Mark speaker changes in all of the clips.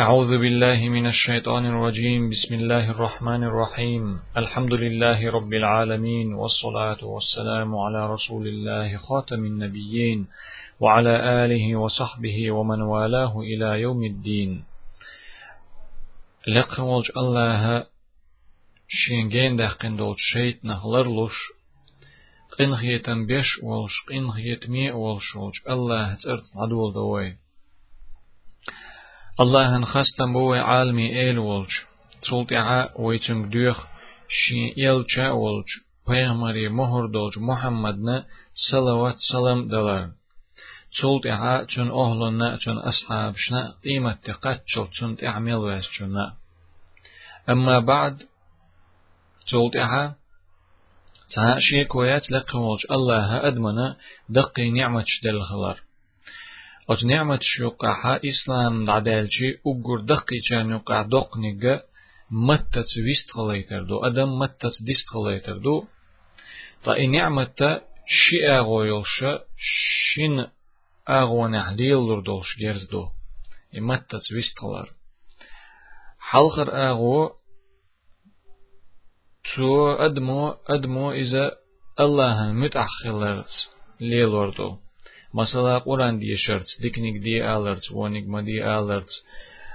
Speaker 1: أعوذ بالله من الشيطان الرجيم. بسم الله الرحمن الرحيم. الحمد لله رب العالمين والصلاة والسلام على رسول الله خاتم النبيين وعلى آله وصحبه ومن والاه إلى يوم الدين. لقوج الله شينجين دهقن دول شيت نخلرلوش قنخيتن بيش والش قنخيت مي والشوج الله ترت عدول دوي الله هن خستم بوي عالمي إيل ولج تولت إعا ويتم دوخ شي إيل چا ولج پیغمبر مهر دوج محمد نا صلوات سلام دلار تولت إعا چون أهلنا چون أصحاب شنا قيمة تقتشل چون تعمل واس چنا أما بعد تولت إعا تعاشي كويات لقوالج الله أدمنا دقي نعمة دل خلار أت نعمة شوقها إسلام دعدالجي أقر دقي جان يقع دقنيجا متت ويست خليتر دو أدم متت ديست خليتر دو تا نعمة شي أغويلش شين أغوان أحليل دولش جرز دو متت ويست خلار حلقر أغو تو أدمو أدمو إذا الله متأخلرت ليلوردو. Масала Куран дие шарц, дикник дие аларц, ванигма дие аларц,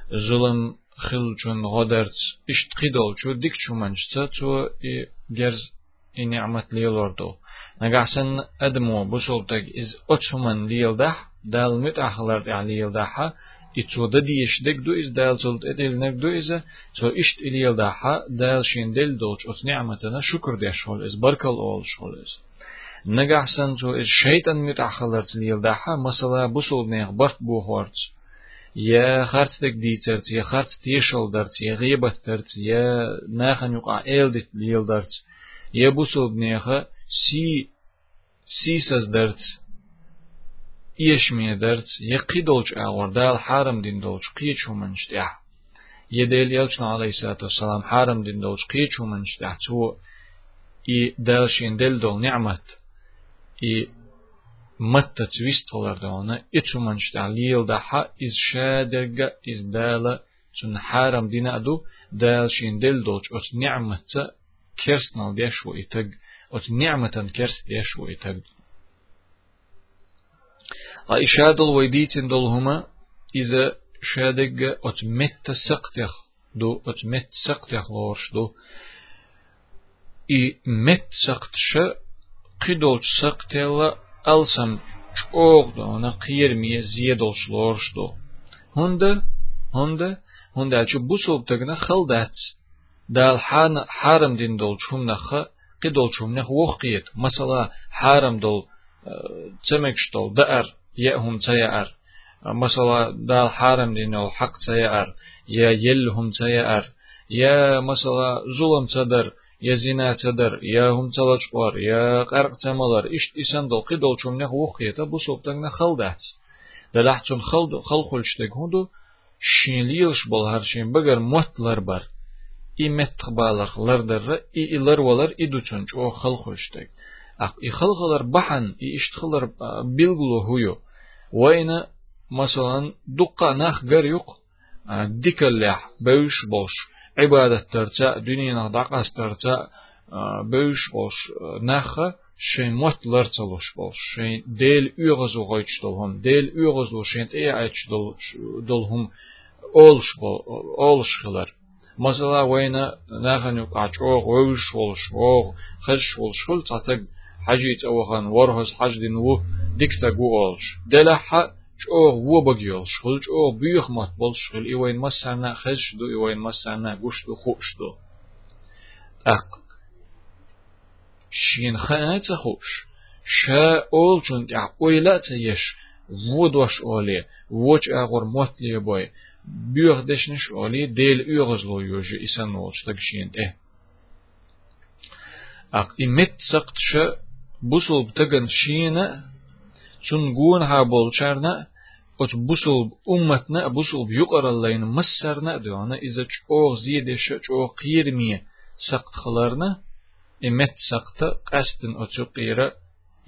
Speaker 1: зулам хилчун годарц, иштхидол чу дик чуманчца чу и герз и ниъмат лиелорду. Нагасан адму бусултак из отсуман лиелдах, дал мит ахлард алиелдаха, и чуда диешдек ду из дал цулт эдилнек ду из цо ишт илиелдаха, дал шиндел долч от ниъматана шукр дешхол из, баркал ол шхол из. نجحسن تو الشيطان متأخلرت ليل داحا مثلا بوصل نيخ برت بوهورت يا خرت تك ديترت يا خرت تيشل درت يا غيبة درت يا ناخن يقع ايل ديت ليل درت يا بوصل نيخ سي سيسز درت يشمي درت يقيدولج اغور دال حارم دين دولج قيچو منشتح يدل يلچنا عليه الصلاة والسلام حارم دين دولج قيچو منشتح تو и دالشين دل دول نعمت. И متى تويست ولردونا إتشو منش تعليل دحا إز شادرغا إز دالا چون حارم دينا أدو دال شين دل دوش أت نعمة كرسنال ديش و إتگ أت نعمة كرس ديش و إتگ إشاد الويديتين دول هما إذا شادق أت مت سقتيخ دو أت مت سقتيخ لورش دو إي مت سقتش قيدولش سقتيلا ألسم چوغ دو أنا قير مية زيدولش لورش دو هنده هنده هنده چو بوسوب تگنا خلدات دال حان حارم دين دول چوم نخ قيدول چوم نخ وخيت مثلا حارم دول تمكش دول دأر يأهم تيأر مثلا دال حارم دين دول حق تيأر يا يلهم تيأر يا مثلا ظلم تدر يا زنا تدر يا هم تلاشقار يا قرق تمالر إشت إسان دل قدل چومنه وخيتا بو صوبتنا خلدات دلح چون خلد خلخلشتك هندو شينليلش بول هر شين بگر مهتلر بر إي متقبالق لردر إي إلر ولر إدو چونچ او خلخلشتك أق إي خلخلر بحن إي إشتخلر بيلغلو هيو وين مثلا دقا ناخ غر يق ديكلح بوش بوش عبادة ترتا دنيا دقاس ترتا بوش بوش نخه شين موت لرتلوش بوش شين ديل يغزو غيتش دولهم ديل يغزو شين اي ايتش دولهم اولش بول اولش خلر مثلا وين نخن يقعج اوغ ووش ولش اوغ خش ولش خل تعتق حجيت اوغن ورهز حج دين و ديكتا جو اولش دلح چوغ و بگیل شخل چوغ بیخ مات بول شخل ایوین مسرنا خش دو ایوین مسرنا گوش دو خوش دو اق شين خانات خوش شا اول چون تع اویلا تیش و دوش اولی وچ اغور موت لی بای بیخ دشنش اولی دیل ایغز لو یوجی ایسان نولش تک شين ته اق ایمت سقط شا بوصل بتگن شينه چون گون ها بولچارنا ات بوسول امتنا بوسول بيقر اللين مسرنا دوانا إذا چوغ زيدش چوغ قيرمية سقط خلارنا إمت سقط قستن أتو قيرا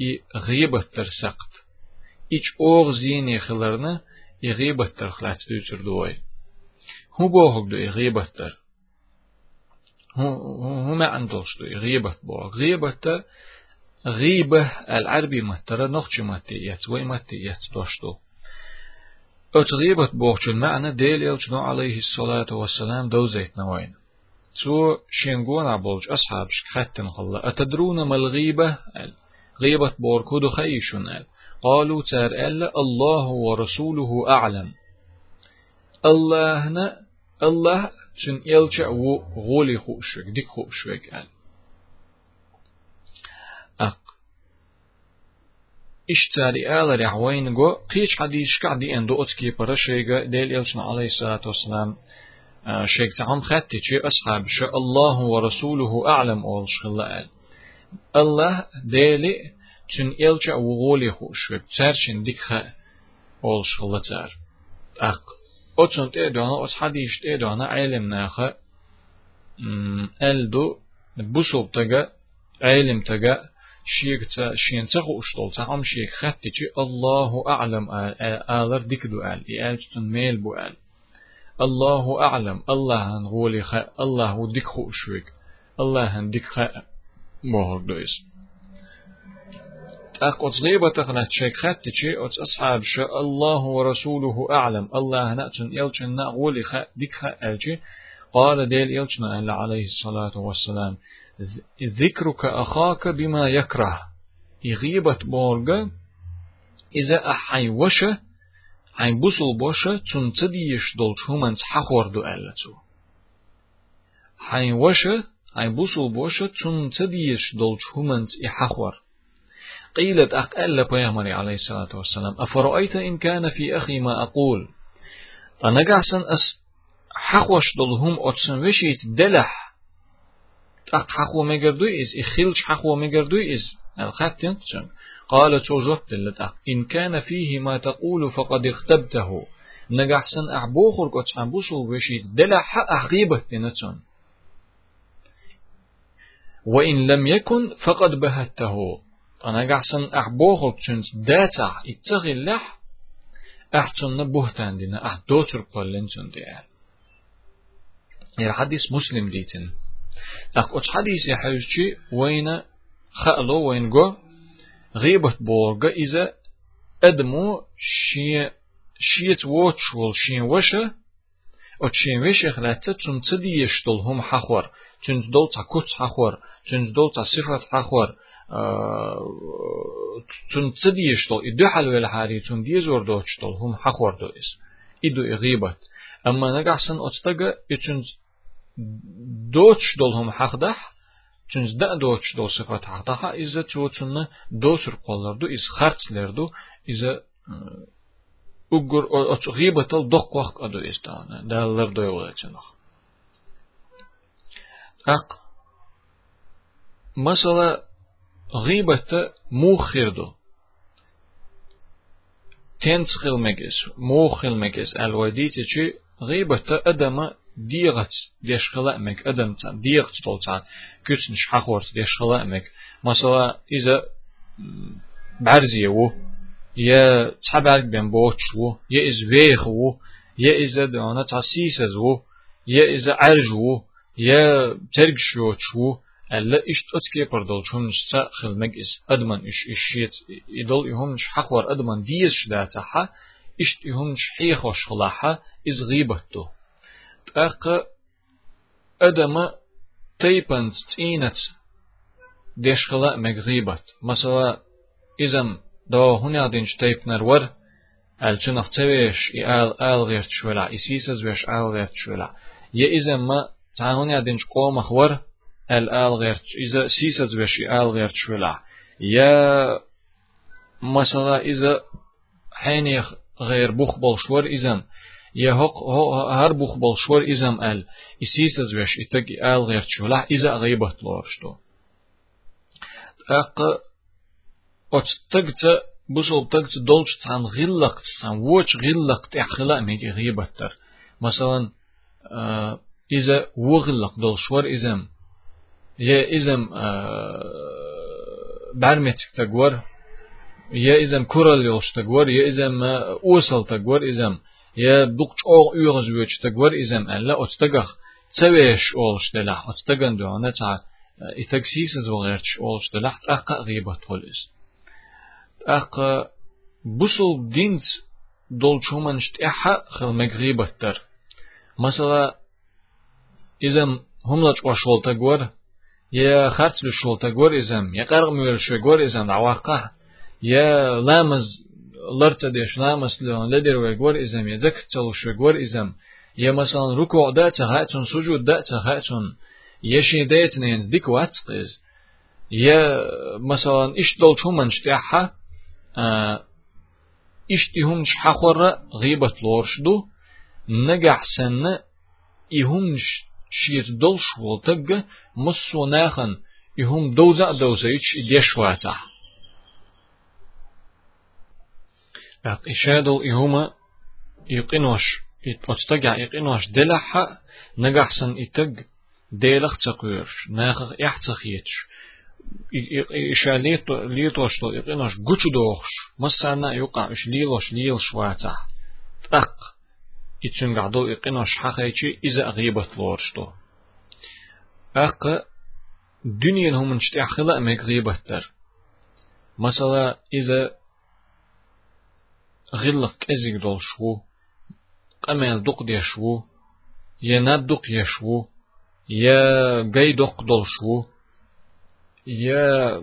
Speaker 1: إي غيبة تر سقط. إيش أوغ زيني خلارنا إي غيبة تر خلات بيوتر دواي هو بوهق دو غيبة تر هو هو ما عندوش دو غيبة بوهق غيبة تر غيبة العربي متر نخش متيت وي متيت دوشتو أتغيبت بوغش المعنى ديل يلجنو عليه الصلاة والسلام دو نوين تو شينغون عبولج أصحابش حتى خلا. أتدرون ما الغيبة؟ غيبة بوركود خيشون قالوا تار ألا الله ورسوله أعلم. الله نا الله تن يلجع غولي خوشك ديك خوشك قال أق اشتاري آل رعوين جو قيش حديث قعدي اندو اتكي برشيغا ديل يلشن عليه الصلاة والسلام شيخ تعم خاتي چي أصحاب شا الله ورسوله أعلم أول شخلا الله ديلي تن يلجع وغولي خوشوك تارشن ديكها أول شخلا تار أق أتن تيدونا أت حديث تيدونا علم ناخا ألدو بوصوب تغا علم تغا شيك تا شين تغو اشتول تا عم شيك خاتي الله أعلم آلر ديكدو آل إيال تن ميل بو آل. الله أعلم الله هنغولي خا الله ديك خو شويك الله هن ديك خا مهر دويس. أق أصغيبة تخنا تشيك خات تشي أتس أصحاب شاء الله ورسوله أعلم الله نأتن يلچن نغولي خا ديك خا ألجي قال ديل أن عليه الصلاة والسلام ذكرك أخاك بما يكره. يغيبة بورغا إذا أحي وشه ein busel bosche zum zediisch dolch humans hachordu ellatu. Ein wasche, ein busel bosche zum zediisch dolch humans i hachor. قيلت أقل بيامري عليه الصلاة والسلام أفرأيت إن كان في أخي ما أقول؟ تنقعسن أس حقوش دلهم أتسن وشيت دلح. أق حقو مجردو إز إخلش حقو مجردو إز الخاتين قال توجبت لتأق إن كان فيه ما تقول فقد اختبته. نجحسن أعبوخر قد حنبوسو بشيت دلع حق أغيبة تنتون وإن لم يكن فقد بهته. نجحسن أعبوخر تنت داتا اتغي اللح أحسن نبهتان دينا أحدوتر قلن تنديال يا حديث مسلم ديتن أخ حديث يحيوشي وين خألو وين جو غيبة بورغا إذا أدمو شي شيت ووتشول شين وشا أتشين وشا خلاتا تن تدي يشتل هم حخور تن دول تكوت حخور تن دول تصفة حخور تن تدي يشتل إدو حلوة الحاري تن ديزور دوشتل هم حخور دو إس إدو غيبة أما نقعسن أتتغى إتن دوتش دول هم حقدح Çünkü da doç do sıfat haqtaha izə çoçunna dosur qollardu iz xarçlerdu izə ugur o gıbatal doq vaq adu istana dallar doy olacaq. Aq Mesela gıybette muhirdu. Tens xilmegis, muhilmegis elvaditi ki gıybette adama ديغت ديش خلائمك أدم تان ديغت طولتان كتن شحخورت ديش خلائمك مثلا إذا بعرزي و يا تحبالك بين بوتش و يا إز بيخ و يا إذا دعونا تاسيسز و يا إذا عرج و يا ترقشوتش و ألا إشت أتكي بردل شون نشتا خلمك إس أدمن إش إشيت إدل يهم شحخور أدمن ديز شداتها إشت يهم شحيخ وشخلاحا إز غيبتو أق أدم تيبنت تينت ديشخلا مغيبت مثلا إذن دو هنا دينش تيب نرور الجنخ تيش إال آل غير تشولا إسيسز ويش آل غير تشولا يا إذا ما تعاوني دينش قوم خور أل آل غير إذا سيسز ويش آل غير تشولا يا مثلا إذا حيني غير بوخ بولشور إذن يهق هر بوخ بالشور إزم ال إسيس وش إتق آل غير تشولا إذا غيبة لورشتو أق أتتقت بوصل تقت دولش تان غلقت تان ووش غلقت إحخلاء ميجي غيبة تر مثلا إذا وغلق دولشور إزم يا إزم برمتك تقور يا إزم كورال يوش تقور يا إزم أوصل تقور إزم يا دوق أو يغز ويش تقور إزم ألا أتتقخ تسويش أولش دلح أتتقن دعونا تع إتكسيس زوغيرش أولش دلح تأقى غيبة توليس تأقى بوصل دينز دول شومن شتأحا خل مغيبة تر مثلا إزم هم لج وشول تقور يا خرط لشول تقور إزم يا قرغ مير شو قور إزم دعواقه يا لامز lırtadışlamız leder ve gor izem yezek çalış ve gor izem. Ya mesela ruku da tahatun sucud da tahatun yeşi deyetneyiz dik vatqiz ya mesela iş dolçuman ştaha e, iştihum şahora gıybet lorşdu. Negah senne ihum şir dolş voltag musunahan ihum doza doza iç deşvata اق إشادو يهما يقنوش اتستقع يقنوش دلحا نجحسن اتق ديلخ تقويرش ناخ احتخ يتش. إشاليت ليتوش تو يقنوش قوش دوخش مسانا يقع إش ليلوش ليل شواتا تق. إتشن قعدو إقنوش حقيقي إذا غيبت لورشتو. أق. دنيا هم نشتي خلا ميك غيبتر مثلا إذا غلق أزيك دول شو قمال دق دي شو يا ندق يشو يا جاي دق دول شو يا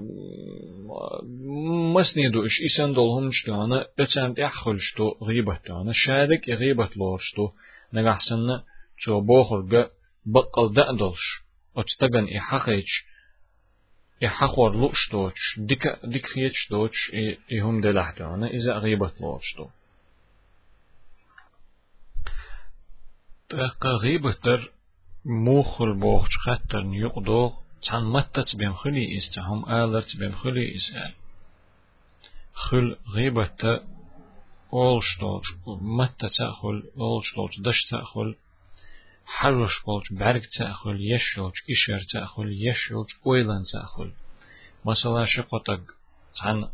Speaker 1: مسندو إش إسان دولهم شتانا أتسان تأخل شتو غيبة تانا شادك غيبة لورشتو نغحسن شو بوخر بقل دأدلش أتتغن إحاقيش إحاقور لوش دوش ديك ديك خيتش دوش إهم دلح تانا إذا غيبة لورشتو تأقى غيبة تر موخل بوخش خطر نيقدوغ تان متت بين خلي إس تهم آلرت بين خلي إس. آل خل غيبة أول شتوج متى تأخل أول شتوج دش تأخل حرش بولج برق تأخل يشوج إشار تأخل يشوج أويلان تأخل مثلا شقطق تان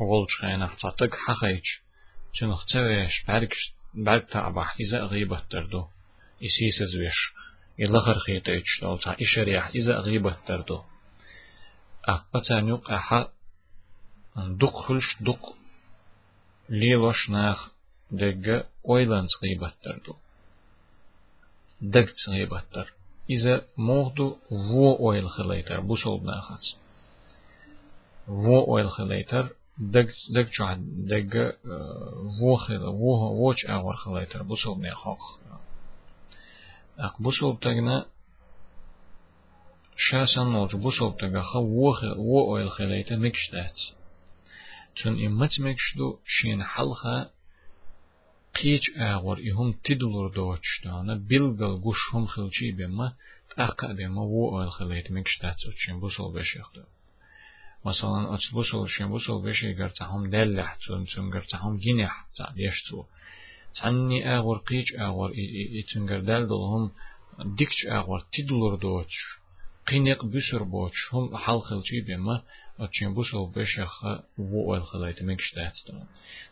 Speaker 1: أول خينا تعتق حقيج تنخ تاويش برق برق تعبح إذا غيبة تردو إسيس زويش يلغر خيط إيش تا إشريح إذا غيبة تردو أقبتا نيوق أحا دق خلش دق ليوش ناخ دق أويلانس غيبة تردو дэгцэн ебаттар. Изэ мохду во ойл хилейтар, бу солбна хац. Во ойл хилейтар, дэг чуан, дэг во хила, во воч авар хилейтар, бу солбна хох. Ак бу солбтагна шасан нолч, бу солбтага ха во ойл хилейтар мекштац. Чун иммац мекшду шин халха حلخة قيج آغور إهم تدلور دوتش دانا بلغل گوشهم خلچي بما تأقع بما و أويل خليته مكشتات تشين بوسوب بشيخدو مثلا ات بوسول شين بوسول بشي گرتهم دلح تون تون گرتهم جنح تعديشتو تعني أغور قيج أغور إتنجر دال دلهم ديكش أغور تدلور دوتش قينيق بسر بوتش هم حال خلجي بما أتشين بوسو بشخ وو الخلايت مكش داتستون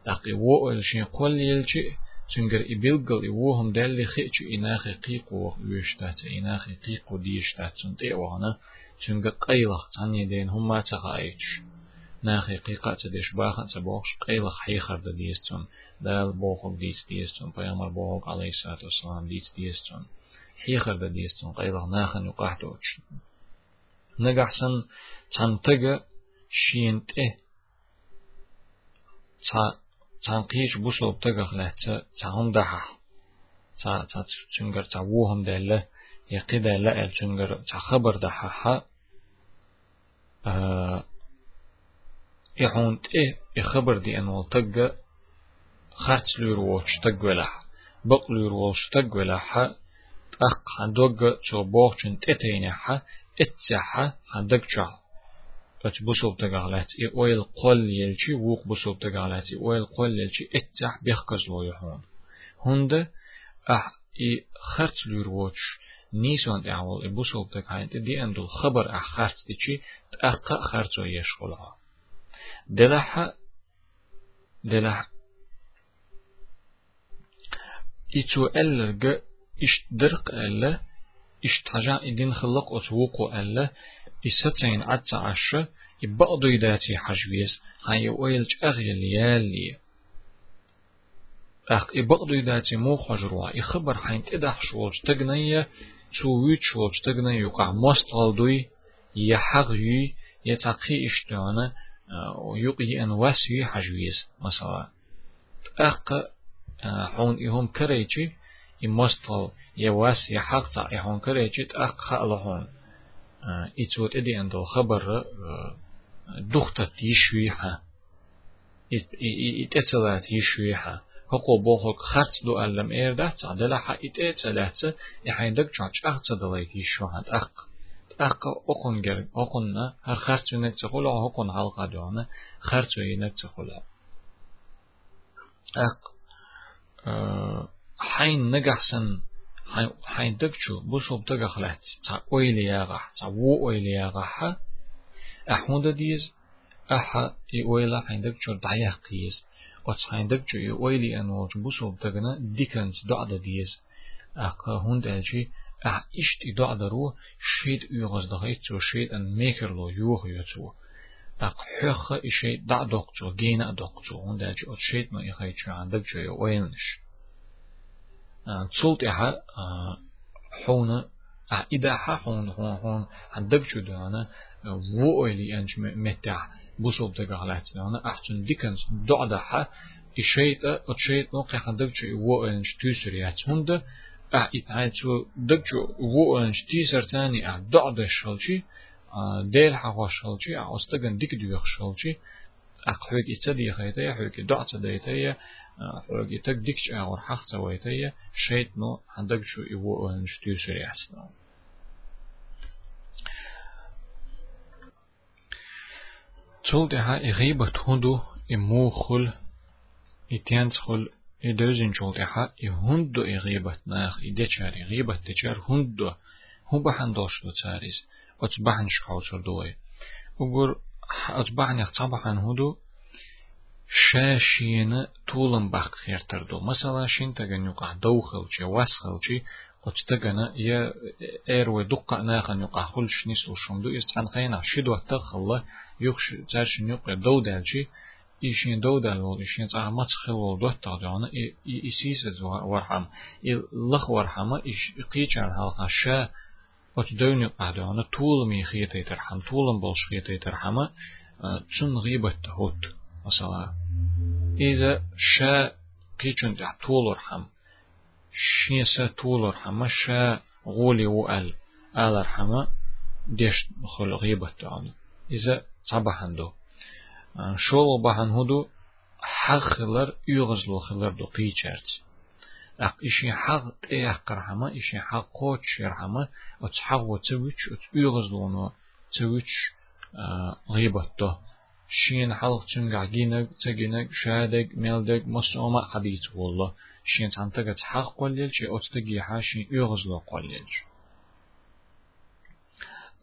Speaker 1: داقي وو الشين قول يلجي تنجر إبلغل إوهم دالي خيج إناخي قيقو ويشتات إناخي قيقو ديشتات تنتي وانا تنجر قيلخ تعني دين هم ما تغايش ناخي قيقة تديش باخا تبوخش قيلخ حيخر ديستون دال بوخوك ديس ديستون بيامر بوخوك عليه الصلاة والسلام ديس ديستون حيخر دا ديستون قيلخ ناخن يقاحتوش نقحسن تنتق شينت إيه تنقيش بوصوب تقخ لحتا تهم دحح تا تا تنقر تعوهم دالله يقيدا لا تنقر تخبر دححها آه. يحونت إيه يخبر دي أنو تقى خرج ليروش تقولح بق ليروش تقولح أق عندوغ شو بوخشن تتينح اتسح عندك جع ات بوسوب تقالات اي أويل قل يلشي ووق بوسوب تقالات اي أويل قل يلشي اتسح بيخكز لو يحون هند أح إي خرج ليروش نيسون تعول اي بوسوب تقالات دي اندو خبر أح خرج تيشي تأقى خرج يشغلها دلح دلح إتو ألرق إشت درق ألا حاجة إدين خلق أتوقو ألا إستين عدس عشرة يبقضو يداتي حجويس هاي ويلج أغيل يالي. أخ يبقضو يداتي مو خجروا يخبر حين تدح شولج تغنية تو ويت شولج تغنية يقع مستغلدوي يحغي يتقي إشتوانا ويقي أن واسي حجويس. مثلا أق حون إهم كريتي يمستل يواس يحق تاع يحون كريتي أق خالهون إتوت إدي أندو خبر دختة يشويها إتأتلات يشويها هقو بوخك خرط دو ألم إيردات دلحا إتأتلات يحين دك جاج أغتا دليت يشوهد أق أق أقن جر أقن هر خرط ينك تقولا هقن حلقة دونا خرط ينك تقولا أق حين نجحسن حين دكتشو بوصوب دقخلت تا ويلي ياغح تا وو ويلي ياغح أحمد ديز أحا يويلا حين دكتشو دعيا قيس وتس حين دكتشو يويلي أنوج بوصوب دقنا ديكنس دعدا ديز أقا هند أجي أح إشت دعدا رو شيد يغز دغيتو شيد أن ميكر لو يوغ يتو أق حخ إشي دع دقتو جينا دقتو هند أجي أتشيد ما إخيتشو عندك جو يوينش تصوت إحا حونا إذا حون حون حون عندك شو دانا وو إلي أنش متع بوصوب تقالات دانا أحسن ديكنس دعدا ح إشيت أتشيت نوقي عندك شو وو أنش تيسريات هند أح إتعاد شو دك شو وو أنش تيسر تاني أح دعدا شلشي ديل حوا شلشي أح أستغن ديك دوخ شلشي أح حوك إتدي خيتي حوك دعتا ديتي حرق يتك ديكش أور حق سويتية شيت نو عندك شو يبو نشتيو سريعسنا تول ده إغيبة هندو إمو خل إتيانس خل إدوزين جول ده إهندو إغيبة ناخ إديشار إغيبة تجار هندو. هو بحن دوش دو تاريس أتبحن شكاوتر دوي وقر أتبحن يخطبحن هدو شاشين طولن باق خيرتردو مثلا شين تغن يقع دوخلشي واسخلشي وتتغن يا ايرو دقة ناقن يقع خلش نسل شمدو يستعن خينا شدو تخلا يخش تارشن يقع دودالشي إيشين دودال ول إيشين تاع ماتخل ول دوت تاعنا إيسيس ورحم لخ ورحم إيش قيش على هالقا شا وتدوني قاعدة طول مي خيتي ترحم طول بولش خيتي ترحم تشن غيبة تهوت مثلا إذا شا قيچون تح طول رحم شين سا طول رحم شا غولي وال آل رحم ديش خل غيبة تعالى إذا صباحن دو شول بحن هدو حق خلر يغزلو خلر دو قيچرت أق إشي حق تيح رحمة إشي حق قوتش رحمة أتحق وتويتش أت يغزلونو تويتش غيبة دو شين حلق تنقع جينك تجينك شادك ميلدك مسوما حديث والله. شين تنتقت حق قليل شي أتتقي حاشين يغزلو قليل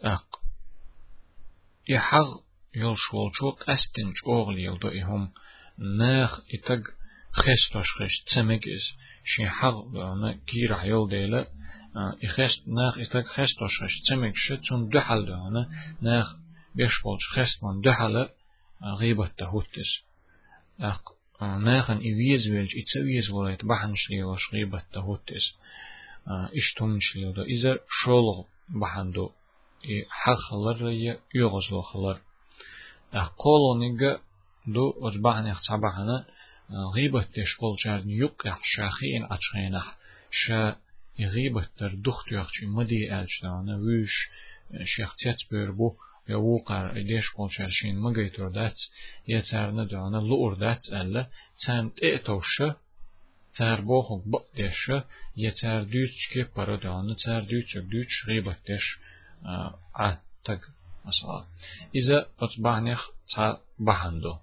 Speaker 1: أق يحق يلشول شوق أستنج أغلي يلدو إهم ناخ إتق خستوش خش تسمكس شين حق أنا كيرح يلديلا إخست ناخ إتق خستوش خش تسمكس تون دحل أنا ناخ بيشبولش خست من دحل غيبة تهوتس أق ناخن إيويز ويلج إتسويز ولايت بحنش ليوش غيبة تهوتس إش تمش ليودا إذا شولغ بحندو حق خلر يا يغز لو خلر أقولو نيجا دو أجبحن يختبحنا غيبة تشبول جارن يقع شاخين أتشغينح شا غيبة در دخت يخشي مدي أجدانا ويش شيختيات بيربو يوقع ليش قول شرشين مجي تردات يتارنا دعنا لوردات ألا تام تأتوشة تار بوخك بقدش يتار دوتش كي برا دعنا تار دوتش دوتش غيبة دش ع تج مثلا إذا أتبعنيخ تا بحندو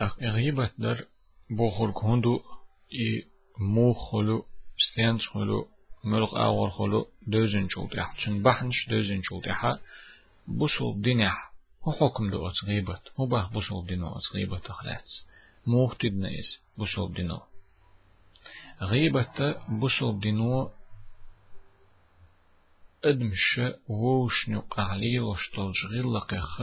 Speaker 1: أخ غيبة در بوخر كهندو إي مو خلو ستيانس خلو ملق أول خلو دوزن شولتح تشن بحنش دوزن شولتح بوصل دينح هو حكم دو أتغيبت باه بوصل دينو أتغيبت أخلات موخ تدنيس بوصل دينو غيبة بصل دينو أدمش ووش نقعلي وشتول شغل لقيخ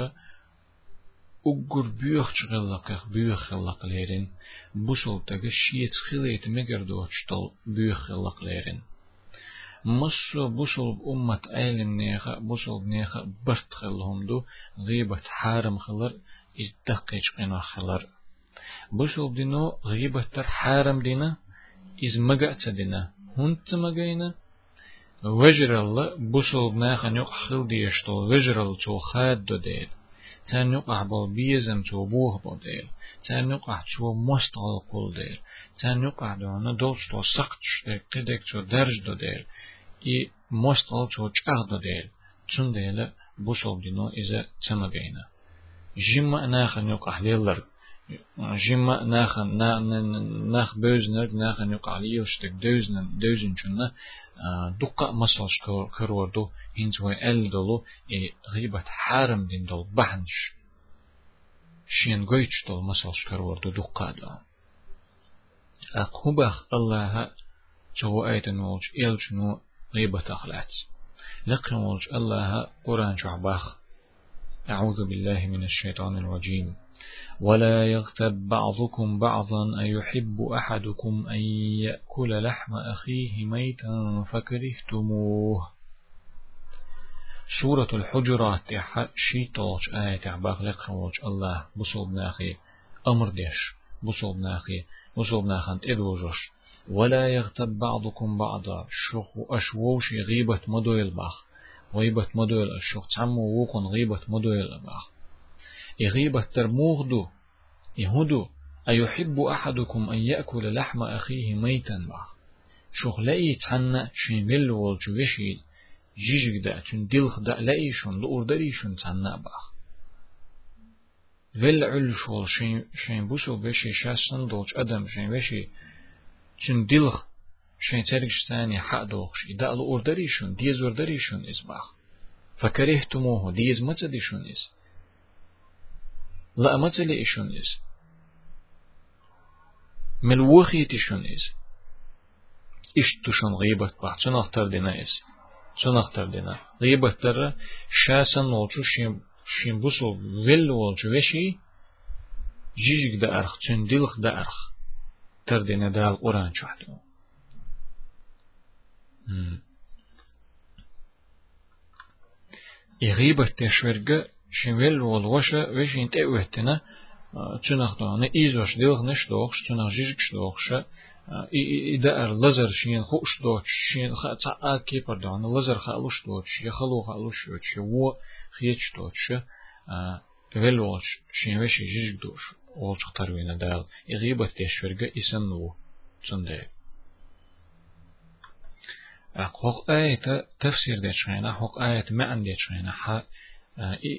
Speaker 1: أقر بيوخ شغل لقيخ بيوخ لقليرين بصل تغش شيت خليت مقردو شتول بيوخ لقليرين مصر بوصل أمة عالم نيخا بوصل نيخا برت خلهم دو غيبة حارم خلر إزدقيش قنا خلر. بوصل دينو غيبة تر حارم دينا إز مقعت دينا هنت مقعينا. وجر الله بوصل ناخا نيق خل ديشتو وجر الله تو خاد دو ديل Sen nuk ah bo bizem çu buh bo değil. Sen nuk ah çu most ol kul değil. Sen nuk ah dona dost o sak çdek tedek çu derj do değil. I most ol çu çah do değil. Çun değil bu şol dino ize çama beyna. Jimma ana xan nuk ah leyler جيما ناخن ناخ بوزنر ناخن يقع لي وشتك دوزن دوزن شنا دقة مسوش كروردو هنز ويل دولو غيبة حارم دين دول بحنش شين قويتش دول مسوش كروردو دقة دول أقوبخ الله جو أيتن ولج إلج نو غيبة أخلات لقن ولج الله قرآن شعباخ أعوذ بالله من الشيطان الرجيم ولا يغتب بعضكم بعضا أيحب أحدكم أن يأكل لحم أخيه ميتا فكرهتموه. سورة الحجرات شيطوش آية عباق لقن الله بصوب ناخي أمر ديش بصوب ناخي بصوب ناخن تدوجوش. ولا يغتب بعضكم بعضا شخ أشووش غيبة مدويل باخ. غيبة مدويل الشخ تعمو ووقن غيبة مدويل باخ. غيبة ترموغدو يهدو أيحب أحدكم أن يأكل لحم أخيه ميتا؟ شخ لأي تحنى شين والجوشي جيجك دا تن دلخ دا لأيشون لأور دريشون تحنى باخ vel ul shol shin shin buso beshi shasan dolch adam shin beshi شن دلخ شن ترجش تاني حق دوخش. إذا ألو أردريشون ديز أردريشون إز باخ فكرهتموه ديز متديشون متلي The motivation is. Milwaukee-tishun is. Ish-tishun ghibat bah. Çınaqtar dina is. Çınaqtar dina. Ghibatlara şəsən olçu şimbusul velli olçu veşi jijik da arx, çündilx da arx. Tar dina da al-Quran çuhdu. Hmm. E, Ghibat-tishvergi شويل والوشة ويش ينتقى وهتنا تنخ دعنا إيزوش ديوغ نشدوخش تنخ جيجك شدوخش إذا اللزر شين خوش دوتش شين خا تعا كيبر دعنا لزر خالوش دوتش يخلو خالوش دوتش وو خيتش دوتش vel olç, şin ve şey jizik duş, olçuktar vene dağıl, iğibat teşverge isen u, tünde. Hok ayeti tefsirde çıkayna, hok ayeti me'an de çıkayna,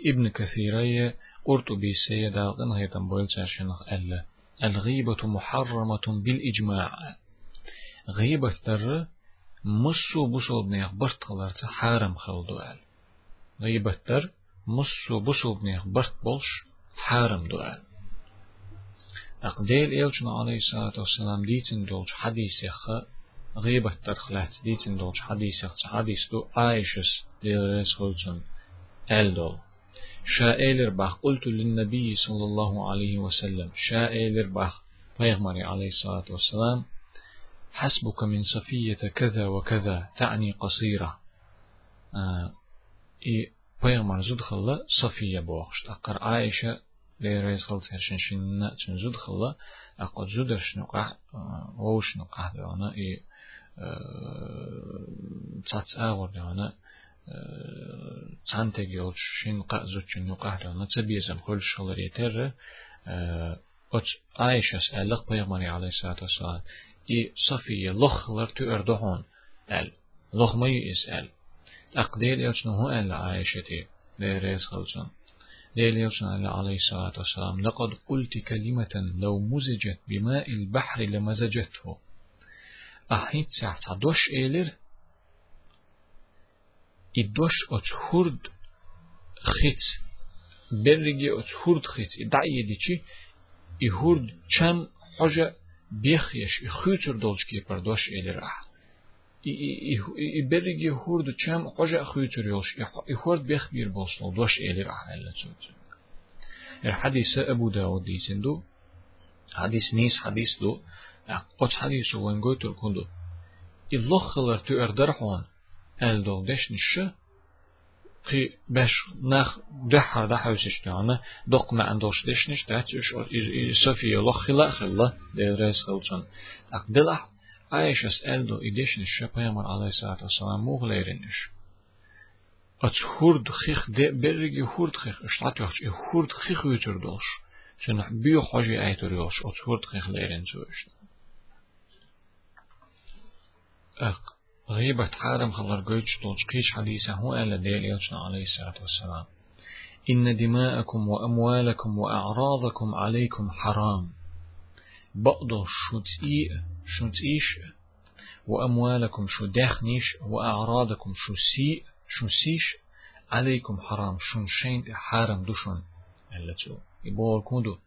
Speaker 1: ابن كثيرية قرطبي سيدا غنغي تنبويل ساشنخ ألا الغيبة محرمة بالإجماع. غيبة در مسو بسو بنيخ برت خلارت حارم خلدو أل. غيبة در مسو بسو بنيخ برت بولش حارم دو أل. أقديل إيلشنا عليه الصلاة والسلام ديتن دولش حديث يخ غيبة ترخلات ديتن دولش حديث يخ حديث دو عايشس ديرس خلصن ألدول شائلر بخ قلت للنبي صلى الله عليه وسلم شائلر بخ بيغمري عليه الصلاة والسلام حسبك من صفية كذا وكذا تعني قصيرة آه إي بيغمر زود خلا صفية بوخش أقر عائشة ليريز خلط هرشن شن تن زود خلا أقد زود شنو قح ووش نقح دوانا إي تاتس آغر دوانا قا زود شنو قح دوانا تبيزم خل شغل يتر أت عائشة سألق بيغمري عليه الصلاة والسلام إي صفية لخ لرتو أردهون أل لخ ما يسأل أقديل يوشنو هو أن عائشتي ليريز خلصن ديل يوشن عليه الصلاة والسلام لقد قلت كلمة لو مزجت بماء البحر لمزجته أحيت ساعة دوش إيلر идош оцхурд хиц берриги оцхурд хиц идаидичи ихурд чам хожа бехеш ихучур долчки пардош элера и берриги хурд чам хожа хучур ёлш ихурд бех бир болсну дош элера эле сөз эр хадис абу дауд дисенду хадис нис хадис ду оч хадис уенгойтур кунду иллохлар ту эрдархон eldo deşnişi ki beş nach daha da hüsüştüğünü dokma andoş deşniş de çüş sofiye lokhila khilla devres kılçın akdela ayşes eldo ideşniş şepayamar aleyhissalatu vesselam muğleyriniş Ats hurd khikh de bergi hurd khikh iştat yox ki hurd khikh ötürdüş. Çünə büyük hoji aytır yox, ats hurd khikh leyrin çoş. Aq غيبة حارم خلر دولش قيش حديثة هو ألا ديل يلشنا عليه الصلاة والسلام. إن دماءكم وأموالكم وأعراضكم عليكم حرام. بقضوا شتئي شتئيش وأموالكم شو وأعراضكم شو سيء شو سيش عليكم حرام. شون شين حرام دوشون. ألتو يبول كودو.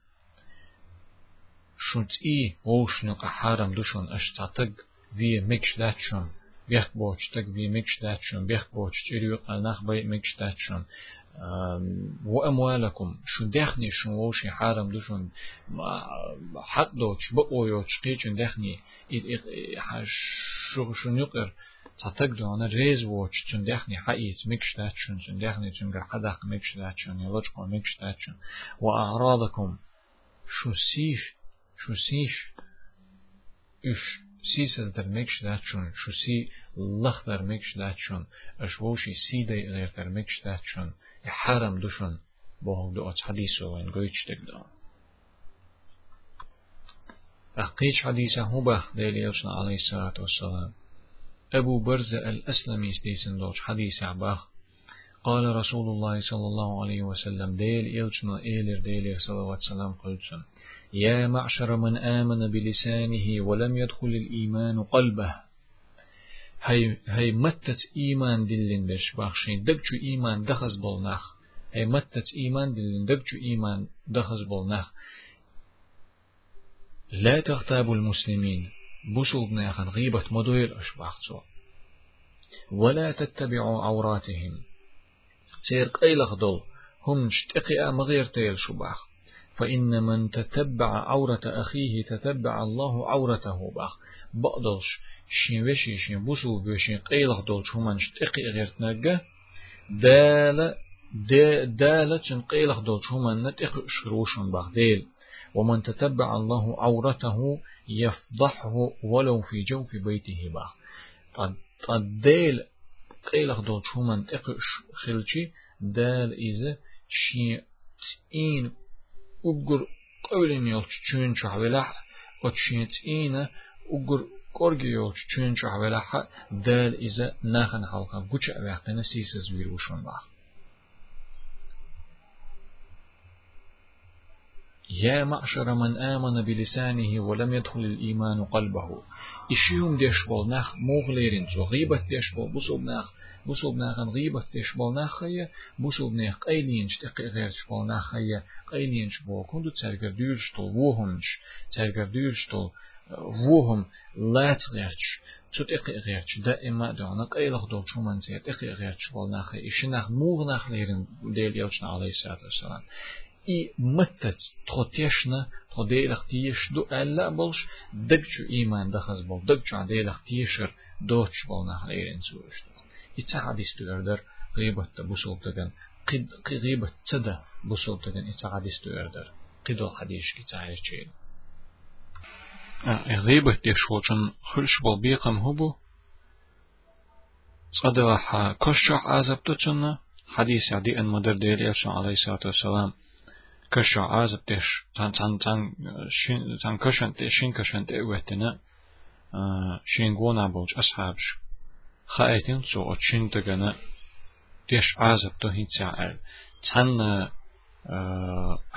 Speaker 1: شتئي ووشنق حرام دوشون. أشتاتق في مكش داتشون. بیخ بوچ تک وی میکش داتشون بیخ بوچ چری وی قناخ بای میکش داتشون و اموالکم شو دخنی شو ووشی حرم دوشون حد دوچ با اویوچ قیچون دخنی اید اید شوشون یقر تطق دوانا ریز ووچ چون دخنی حقیت میکش داتشون چون دخنی چون گر قدق میکش داتشون یا لچکو میکش و اعراضکم شو سیش شو سیش سيسز در مكش داتشون شو سي لخ در مكش داتشون أشوشي سي دي غير در مكش داتشون يحرم دوشون بوهم دو أت حديثو وين قويتش تقدا أقيش حديثة هو بخ ديلي يوسنا عليه الصلاة والسلام أبو برزة الأسلمي ستيسن دوش حديث عباخ قال رسول الله صلى الله عليه وسلم ديل يلشنا إيلر ديل عليه وسلم قلتشن يا معشر من آمن بلسانه ولم يدخل الإيمان قلبه. هاي هاي متت إيمان دلين بش بخشين. دقشو إيمان دخز بولناخ. هاي متت إيمان دلين دقشو إيمان دخز بولناخ. لا تغتابوا المسلمين. بوسوب ناخن. غيبة مدوير أشباحتو ولا تتبعوا عوراتهم. سير قيلخ دول. هم شتقي مغير تيل شباخ فإن من تتبع عورة أخيه تتبع الله عورته بخ بقدلش شين وشي شين بوسو بوشين قيلخ دولش همان شتقي غير تنقى دالة دالة شن قيلخ دولش همان نتقي شروشن بخ ديل. ومن تتبع الله عورته يفضحه ولو في جوف بيته بخ ديل قيلخ دولش همان تقي خلشي. دال إذا شين إين ugur qoviliniyoq çünçü havelah o çintina ugur korgiyoq çünçü havelah del ize nahan halka guç avaqını sisiz bir uşunlar يا معشر من آمن بلسانه ولم يدخل الإيمان قلبه. إشيهم ديش بول نخ موغليرين زو غيبة ديش بول بوسوب نخ غيبة ديش بول نخ خيا بوسوب نخ قيلينش تقي غيرش بول نخ خيا قيلينش بول كندو تسرقر ديرش تول ووهمش تسرقر ديرش تول ووهم لا تغيرش تتقي غيرش دائما دعنا قيلخ دول شو من سيت تقي غيرش بول نخ إشي نخ موغ نخ ليرين ديل يوشنا عليه والسلام. и маттац тхотешна тходейлах тиеш ду алла болш дагчу иман дахаз бол дагчу аделах тиешер доч бол нахлерен суш ица хадис туердер гыйбатта бусултаган قد غيبة تدا بصوتك إنت عادس تؤردر قدو حديش كي تعيشين غيبة تشوشن خلش بالبيقم هبو صدوح كشح عزبتوشن حديث عدي أن مدر دير يرشن عليه الصلاة والسلام köşö azıptı tan tan tan e, şin tan köşönte şin köşönte üvetine şin gona bolç ashabş haytin so o çin tegene deş azıptı hitsa el tan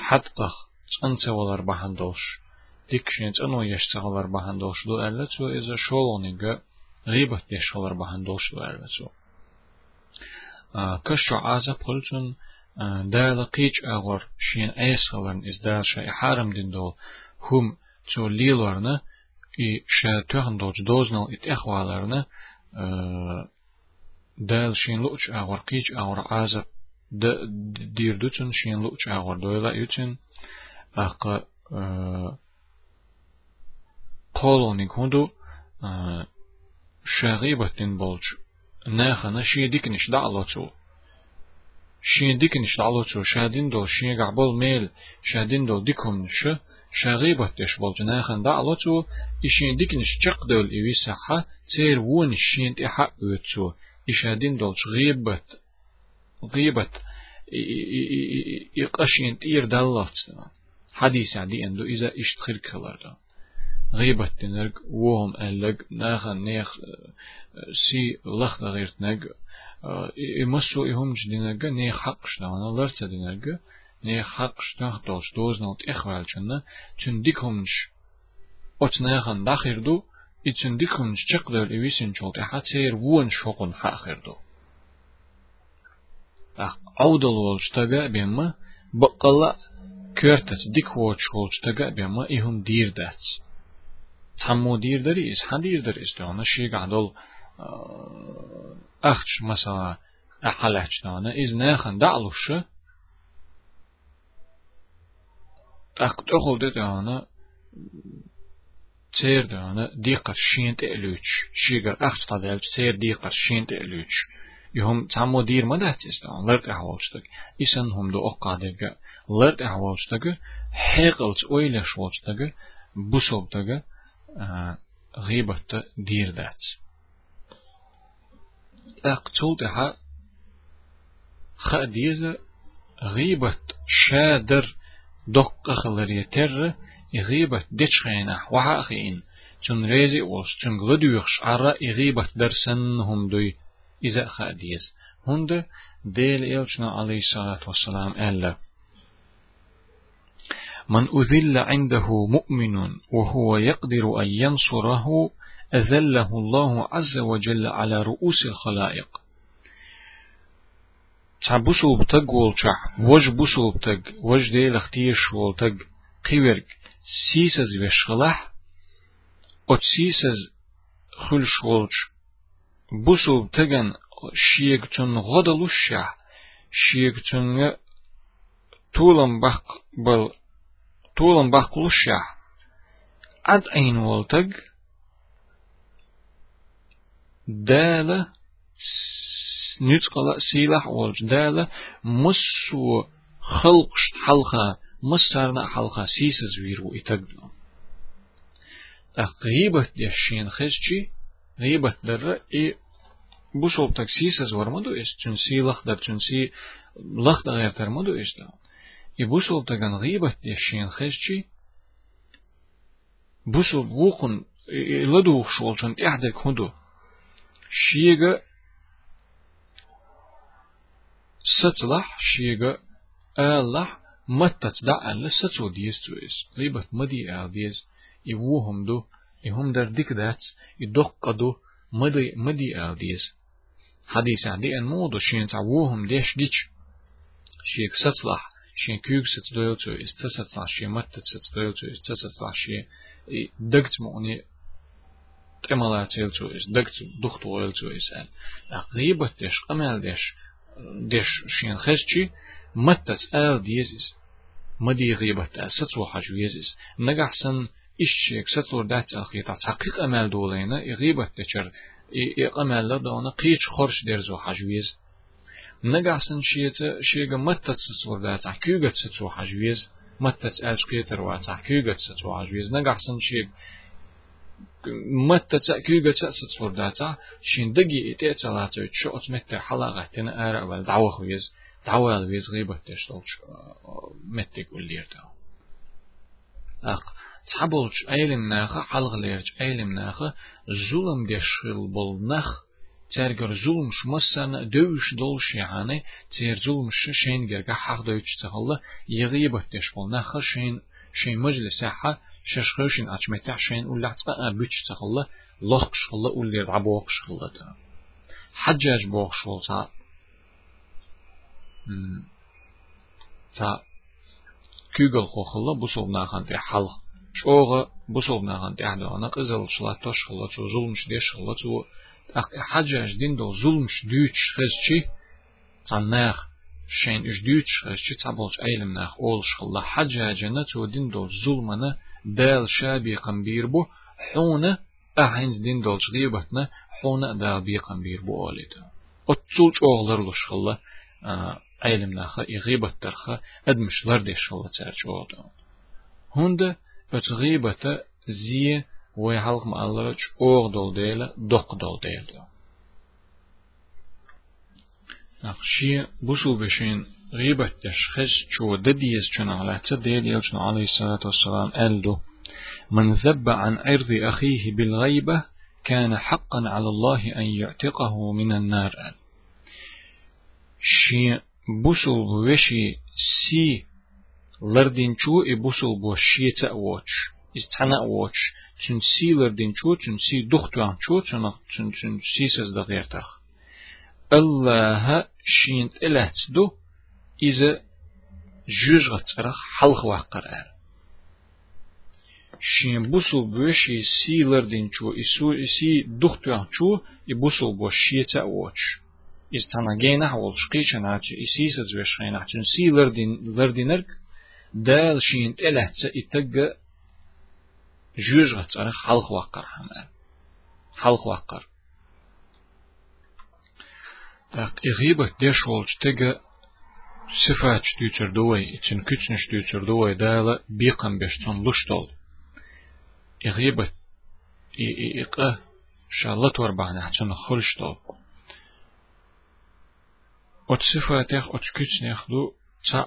Speaker 1: hatta çanse olar e, bahandolş dikşin çano yeşse olar bahandolş do elle ço eze şoloni gö gıybet deş olar bahandolş do elle ço köşö azap olsun دال قيج أغور شين أيس خلن إز دال شاي حارم دين دول هم تو ليلورنا إي شا تهن دوج دوزنال إت إخوالرنا دال شين لوچ أغور قيج أغور عازب د دير دوتن شين لوچ أغور دويلا يوتن أق قولوني كوندو شغيبتن بولج ناخنا شي ديكنش دعلوتو شين ديكنش دعلوتو شادين دو شين قعبول ميل شادين دو ديكم ش شغيبتش بولج ناخن دعلوتو إشين ديكنش چقدول إيوي صحة تير وون شين تحق ويتسو إشادين دولش غيبت غيبت يقشين تير دلفت حديث عدي أندو إذا إشتخير كلار غيبت تنرق وهم ألق ناخن نيخ سي لخ غيرت نق эмоссу ихумж динага не хакшна вана лэрца динага не хакшна хтолш дознал техвалчна чундикумж отнахан дахирду и чундикумж чакдал ивисин чолт хацер вуон шокун хахирду. Ах аудал волштага бемма бақала көртәт дик воч волштага бемма ихум дирдәт Tammo dirdir is, ha dirdir is, ona şey gadol حدير دريس دانا شي قعدول أخش مثلا أحلحش دانا إز ناخن دعلوش أقد أخل دانا تير دانا ديقر شين تألوش شيقر أخش تدالش تير ديقر شين تألوش يهم تمو دير ما داتس دانا لرد أحوالشتك إسان هم دو أقادك لرد أحوالشتك حيقلت أويلش والشتك بوسوبتك غيبة دير دات أقتل دها خديزة غيبة شادر دق خلر يتر غيبة دتشخينا وحاخين تن ريزي وش تن غدوخش عرا غيبة درسن هم دوي إذا خديز. هند ديل إلشنا عليه الصلاة والسلام ألا. من أذل عنده مؤمن وهو يقدر أن ينصره أذله الله عز وجل على رؤوس الخلائق. تعبسو بتق والشح وج بسو بتق وج دي لختيش والتق قيورك سيسز وشغلح أت سيسز خلش والش بسو بتقن شيكتن غدلوشح شيكتن طولن بق بل طولن بقلوشا عد عين والتق دالة نتقل سيلح والج دالة مسو خلقش حلقة مسرنا حلقة سيسز ويرو إتقدو غيبة ديشين خزجي غيبة در إي بوشوب تك سيسز ورمدو إس تنسي لخ در تنسي لخ در غير ترمدو إس دو يبوسل تغن غيبة يشين خششي بوسل وقن لدو شولشن احدك هدو. شيغا ستلح شيغا الله متت دا الله ستو ديس تويس غيبة مدي آل ديس يوهم دو يهم در ديك دات يدق دو مدي مدي آل ديس حديث عدي أن مودو شين تعوهم ديش ديش. شيك ستلح شين كيوك ست دويلتو استسات لاشي متت ست دويلتو استسات لاشي دقت موني تملا تيلتو اس دقت دخت ويلتو اس ال غيبة ديش قمال ديش ديش شين خششي متت ال ديزيس مدي غيبة ال ستو حاجو يزيس نجح سن إشيك ستور دات أخيطا تحقيق أمال دولينا غيبة ديشر إقامال لدونا قيش خورش ديرزو حاجو يزيس نجاسن شيتا شيغا متت سسور دا تحكيغت ستو حجويز متت ألش كيتر وا تحكيغت ستو حجويز نجاسن شيغ متت تحكيغت ستو دا تا شين دقي إتي تلاتو تشو أتمت حلقة تنا أرى ولا دعوة خويز دعوة الويز غيبة تشتولش متك وليرتا أق تعبولش أيلم ناخا حلق ليرج أيلم ناخا ظلم ديشل بول نخ ترجر ظلم شمسن دوش دولش يعني تير ظلم شين جرجع حق دوش تهلا يغيب تش بول نخ شين شين مجلس حا ششخوشين أجمتع شين ولا تبقى بيتش تهلا لخش خلا ولا رعبوخش خلا تا حجاج بوخش خلا تا تا كيغل خو خلا بوصل ناخن تي حل شوغا بوصل ناغن تعدو أنا قزل شلا تشخلت وظلم شديش شخلت و حاجة دين دو ظلم شديش خزشي تناخ شين إش ديوتش خزشي تابلش أيلم ناخ أول شخلا حاجة جنة ودين دو ظلمنا دال شابي قنبير بو حونة أهينز دين دولش غيبتنا حونة دال بي قنبير بو أوليتا أتسولش أغلر لشخلا أيلم ناخ إغيبت ترخا أدمشلر دي شخلا تارش أوضو هند أتغيبت زي ويحلق ما الله أوغ دول ديلا دوق دول ديلا نقشي بوسو بشين غيبة تشخص شو دديس شن على تديل يلشن عليه الصلاة والسلام ألدو. من ذب عن عرض أخيه بالغيبة كان حقا على الله أن يعتقه من النار. شي بوسو بوشي سي لردين شو إبوسو بوشي تأوش استحنا أوش تن سي لردين شو تن سي دختوان شو تن تن سي سزدغيرتخ الله شين إلهت دو إذا جوجغت رخ حلق وقر آل شين بوسل بوشي سي لردين چو إسو إسي دختوان چو إبوسل بو شيتا ووش إز تناجينا حول شقيشا ناتش إسي سزوش خينا حتن سي لردين لردينرك دال شين إلهت إتق جوجغت رخ حلق وقر حمال حلق وقر Так إغيبة ديش ولج sifa çütüçür duvay için küçnüş tüçür duvay dala biqan beşton luştol. İğribe iqa şallat var bahne haçan xulştol. Ot sifa tek ot küçnüx du ça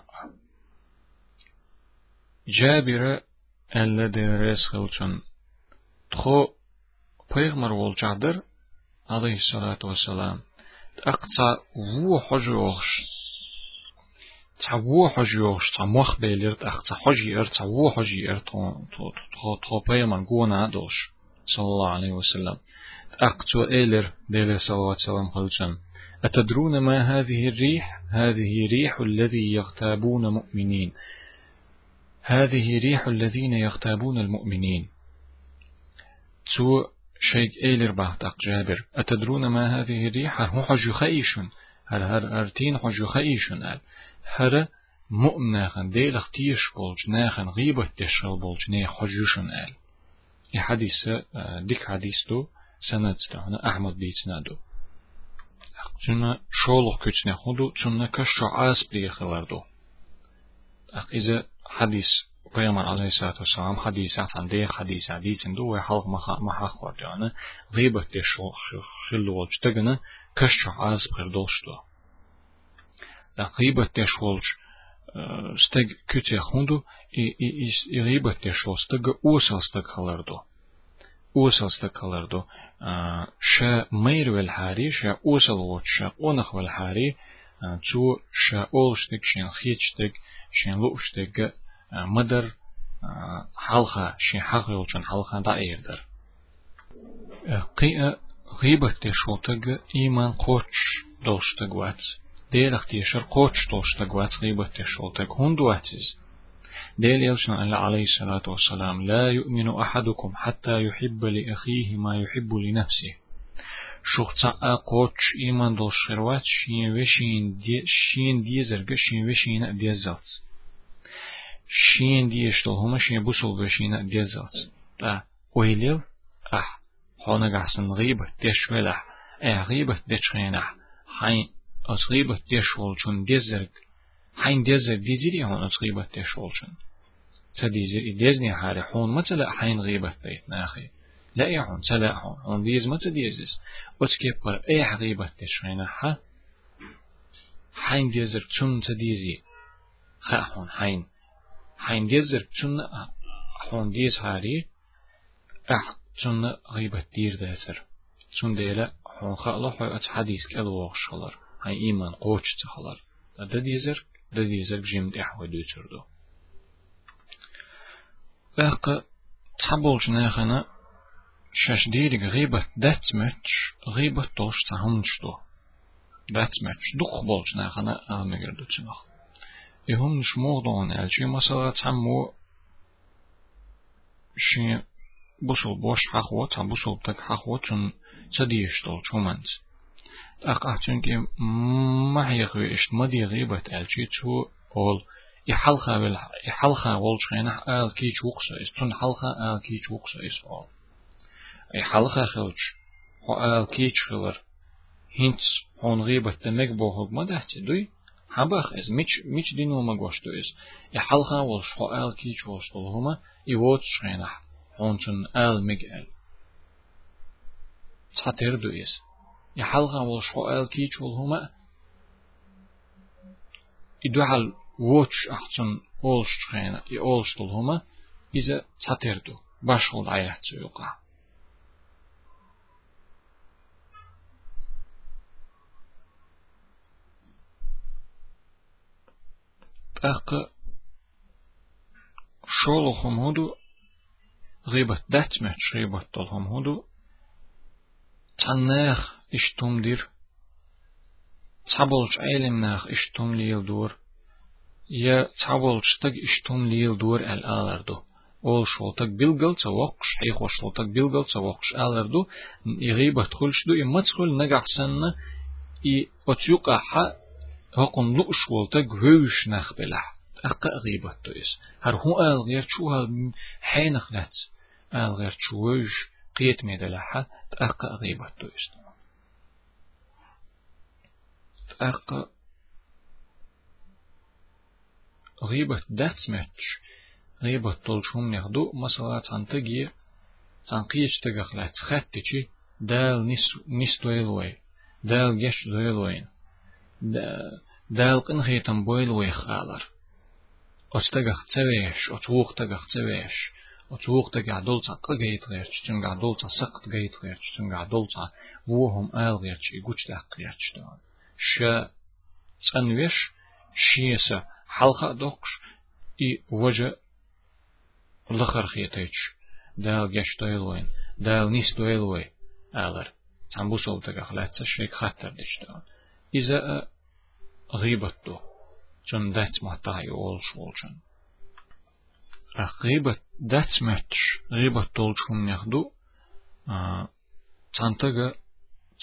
Speaker 1: Jabira elle deres res Tho Txo olcadır aleyhissalatu vesselam. Aqsa vu hocu olsun. حجوغش تا مخ بيلرت أقطع حجي إر تا وو حجي إر تو تو تو تو بيمان قونا دوش صلى الله عليه وسلم. أقطع إيلر ديلر عليه وسلم خلصا أتدرون ما هذه الريح؟ هذه ريح الذي يغتابون مؤمنين. هذه ريح الذين يغتابون المؤمنين. تو شيء إيلر بعتق جابر. أتدرون ما هذه الريح؟ هو حج خيشن؟ هر هر أرتين حج خيشن هر هر مؤمناخن ديل اختيش بولج ناخن غيبة تشغل بولج نه حجوشن آل. إي حديث ديك حديث دو سند تاعنا أحمد بيتنا دو تنا شولخ كتنا خودو تنا كشو عاس بريخلر دو. إذا حديث پیامبر علیه الصلاة والسلام حدیثات عن ده حدیث حدیث دو حلق مخ مخ خورد يعني غيبة تشو خلو تجنا كشو عاز بردوشتو لا غيبة تشولج steg kütje hundu i i is i riba te šo steg usal steg halardo usal steg halardo ša meir vel hari ša usal wot ša onach vel hari tu ša ol steg shen khich steg shen lu steg مدر حلقة شي حق يولشن حلقة دا إيردر قيئة غيبة تشوتك إيمان قوتش دوشتك وات ديرخ تيشر قوتش دوشتك وات غيبة تشوتك هندو واتز ديل يلشن الله عليه الصلاة والسلام لا يؤمن أحدكم حتى يحب لأخيه ما يحب لنفسه شخصا قوتش إيمان دوش خيروات شين وشين دي شين ديزرق شين وشين ديزلت شين ديشتو هما شين بوسول بشين ديزلت تا ويليل أح حونا قحسن غيبة ديش ولح أه غيبة ديش غينح حين أس غيبة ديش ولشون ديزرق حين ديزرق ديزيري هون أس غيبة ديش ولشون تديزير ديزني حاري حون مثلا حين غيبة ديت ناخي. لا يحون تلا حون هون ديز ما تديزس وتكبر أي غيبة ديش غينح حين ديزر تون تديزي. خاحون حين حين ديزر تون حون ديز هاري أح تون غيبة دير داتر. تون ديلا حون خالا حي أت حديث كالو وغشالر ай иман қочца халар дадизер дадизер жим дихва дючурду Эхка цаболжная хана шашдирик гибат датмеч гибат толш тахунчту. Датмеч дух болжная хана амегерду чинах. И хун ниш мордон элчи масала цамму ши бусул бош хахвот, а бусул так хахвот чун цадиеш тол чуманц. أقع تنكي ما هي غيشت ما دي غيبة ألشي تو أول يحلخا بال يحلخا ولش خينا آل كي چوقس إس تون حلخا آل كي چوقس إس أول يحلخا خلش هو آل كي چخلر هنتس هون غيبة تمك بوهوك ما دهتي دوي حبخ إز ميش ميش دينو ما قوشتو إز يحلخا ولش هو آل كي چوقس هما يوت شخينا هون تون آل مجال تاتر دو إز يحلغا والشو آل كيچ والهما إدوحل ووتش أحسن أولش تخينا يأولش هما إذا تاتردو باشغل عيات يقع أق شولهم هدو غيبة داتمت غيبة طلهم هدو تناخ اشتم iş tumdir. Çabolç eylemnaq iş tumliyil dur. Ya çabolçtag iş tumliyil dur el alardu. Ol şoltak bilgal çavaqş hey xoş şoltak bilgal çavaqş alardu. Iğiba txulşdu imatxul nagahsanna i otyuqa ha hoqumlu uş bolta gövüş naxbela. Aqqa iğiba tuyis. Har hu alğir çuha haynaxlat. Alğir çuvuj qiyetmedela ha aqqa iğiba tuyis. is أق غيبة داتمتش غيبة طولشهم يخدو مثلا تنتجي تنقيش تغخلات خاتتشي دال نس نس دويلوي دال جش دويلوين دال قن خيتم بويلوي خالر أتغخ تسويش أتوق تغخ تسويش أتوق تغع دولتا قغيت غيرش تنغع دولتا سقط غيت غيرش تنغع دولتا وهم آل غيرش يقوش تاق غيرش دون ش تنويش شيسا حلقة دوقش إي وجه لخر خيتيش دال جش دويلوين دال نيس دويلوي آلر تنبو صوتك أخلاتsa شيك خطر دشتان إذا غيبتو جن دات مهتاي أولش أولشن غيبت دات ماتش غيبت تولشون يخدو تنتغا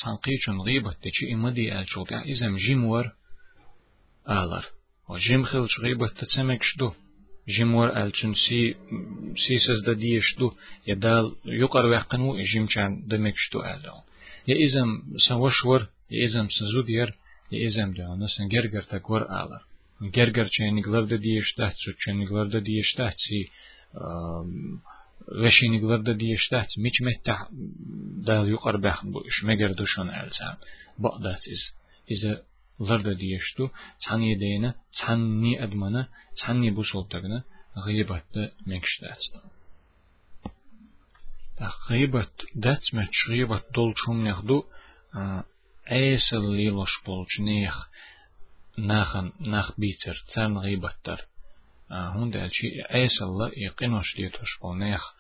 Speaker 1: تنقيشن غيبت تشي إمدي ألشوتع إذا جيمور آلر وجيم خلش غيبت تتسمكش دو جيمور ألشن سي سيسز دا ديش دو يدال يقر ويقنو جيم كان دمكش دو آلون يا إذا سوشور يا إذا سزودير يا إذا دعونا سنجرجر تكور آلر جرجر چينيگلر دا ديش تحت سو چينيگلر دا ديش تحت سي وشينيگلر دا ديش تحت ميش متح دال يقر بخن بو إش مگر دوشون ألزام بقدات إز إذا لرد ديشتو تعني دينا تعني أدمنا تعني بوصلتنا غيبت دا مكشتات غيبت دات متش غيبت دول شوم نخدو عيسل ليلوش بولش نيخ ناخن ناخ بيتر تان غيبتر هون ده شيء عيسل لا يقينوش ديتوش بول نيخ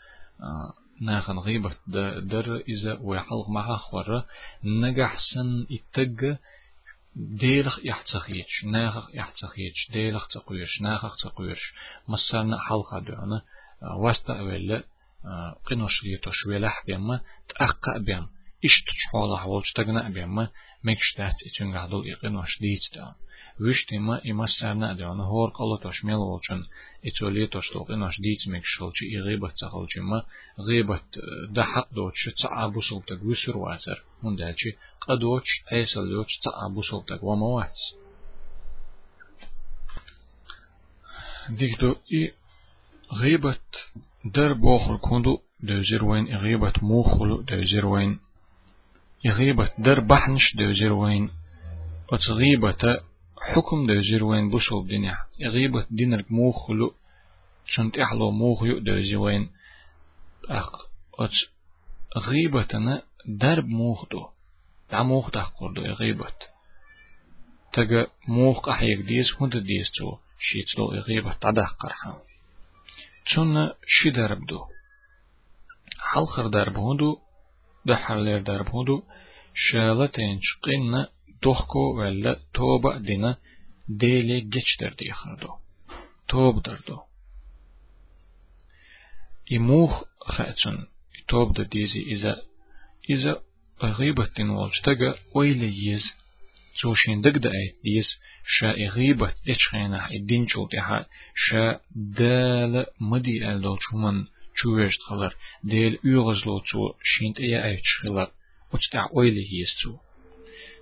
Speaker 1: ناخن غيبة در إذا ويحلق معها خورة. نجح سن يتج ديلخ يحتخيش ناخ يحتخيش ديلخ تقويش ناخ تقويش. مسرنا حلقة دعنا واستا ولا قنوش ليتوش ولح بيما تأقى بيم. إش تشحولا حولش تغنى بيما مكشتات إتون قعدو يقنوش ديت دعنا وشتما إما سرنا دعنا هور قلت أشمل والشن إتولي تشتوق إناش ديت مكشلش إي غيبة تخلش ما غيبة ده حق دوتش تعابو سلطك وسر واتر. من دالشي قدوتش أيسل دوتش تعابو سلطك وما واتس. ديكدو إي غيبة در بوخل كوندو دوزير وين. غيبة موخل دوزير وين. غيبة در بحنش دوزير وين وتغيبة حكم ده جيروين بوشل الدنيا غيبة دينك موخلو شنت إحلو موخ يؤدر جوين أخ أتش غيبتنا درب موخ دو. دا موخ تحقر دو غيبة. تجا موخ أحيك ديس هند ديس تو شيت لو غيبة تدح قرحان. چون شي درب دو. حلخر درب هندو دحر درب هندو شالتين شقين دخكو ولا توبة دينا ديلي دردي خردو توب دردو إموخ خاتون توب دا ديزي إذا إذا غيبة تجا ويلي يز توشين دق دا ديز شا غيبة تشخينا الدين جولتها شا دال مدي ألدول شومن чуэшт халар, дел югызло цу шинт я айч халар, учта ойли есту.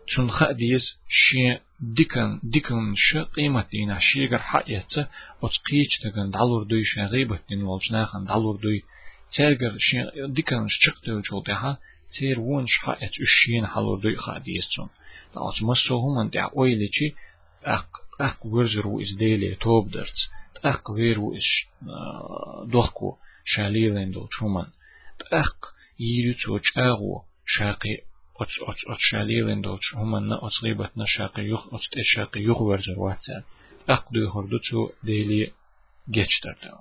Speaker 1: Чун ха диез ши дикан дикан ш қиматина шигер ха яца оч қичтаган далур дуй ша гибатин волчнахан далур дуй цергер ши дикан шчықты жолда ха цер вон ша эт үшшин халур дуй ха диез чун. Та оч массохуман да ойли чи ақ ақ вержеру издели тобдерц. ақ веру иш э, дохку شاليلين دول چومن اق يرو تو چاغو شاقي أت أت أت شاليلين دوتش هما نا أصغيبت نشاقي يخ أت تشاقي يخ ورزر واتساب أقدو يخردوتو ديلي جيتشتر داو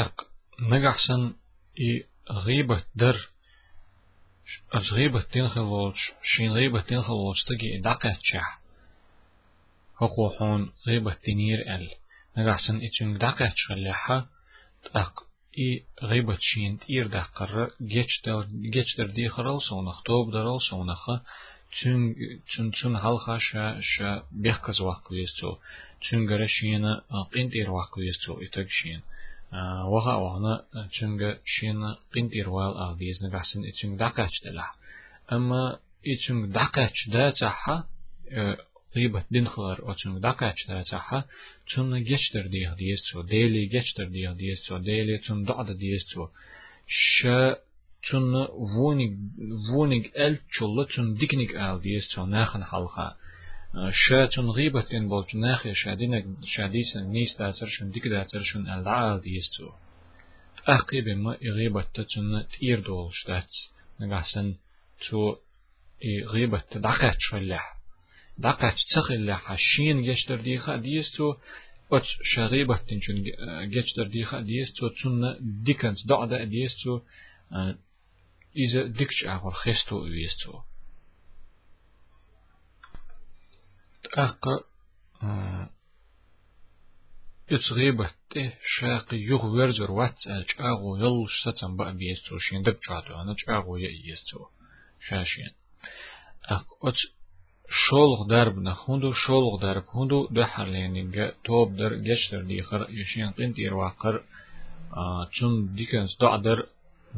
Speaker 1: أق نجحسن إي غيبة در از غيبة تنخل وولش شين غيبة تنخل وولش تجي دقة شح حقوحون غيبة تنير ال نجحسن إتشن دقة شخليحة أق и غيبة شين تير ده قرر جيش در جيش در دي خرال سونخ توب درال سونخ چون چون چون حلقه شا شا بيحكز وقت ليستو چون غره شين قنتير وقت ليستو اتك شين وها وانا چون شين قنتير وال اغديز gıybet din kılar o çün da kaçlara çaha çün geçtir diye diye çu deli geçtir diye diye çu deli çün da da diye çu şe çün vunig vunig el çullu çün diknik el diye çu nahan halka şe çün gıybet din bol çün nahi şadine şadisen nis da çer şun dik da çer şun el da diye çu Akibe mi gıybette çün tir doluştat. Nagasen çu gıybette da kaçfallah. دقت تخل حشين جشتر ديخا ديستو أتش شغيبة تنشون جشتر ديخا ديستو تون ديكنت دعدا ديستو إذا ديكش أغور خستو ويستو تأقى يتغيبة ته شاقي يغ ورزر وات أغو يلش ستن بقى بيستو شين دب جاتو أنا أغو يأيستو شاشين أك أتش شولغ درب نخوندو شولغ درب هوندو ده حرلينينجا توب در گشتر ديخر يشين قنت إرواقر چون ديكنس دعدر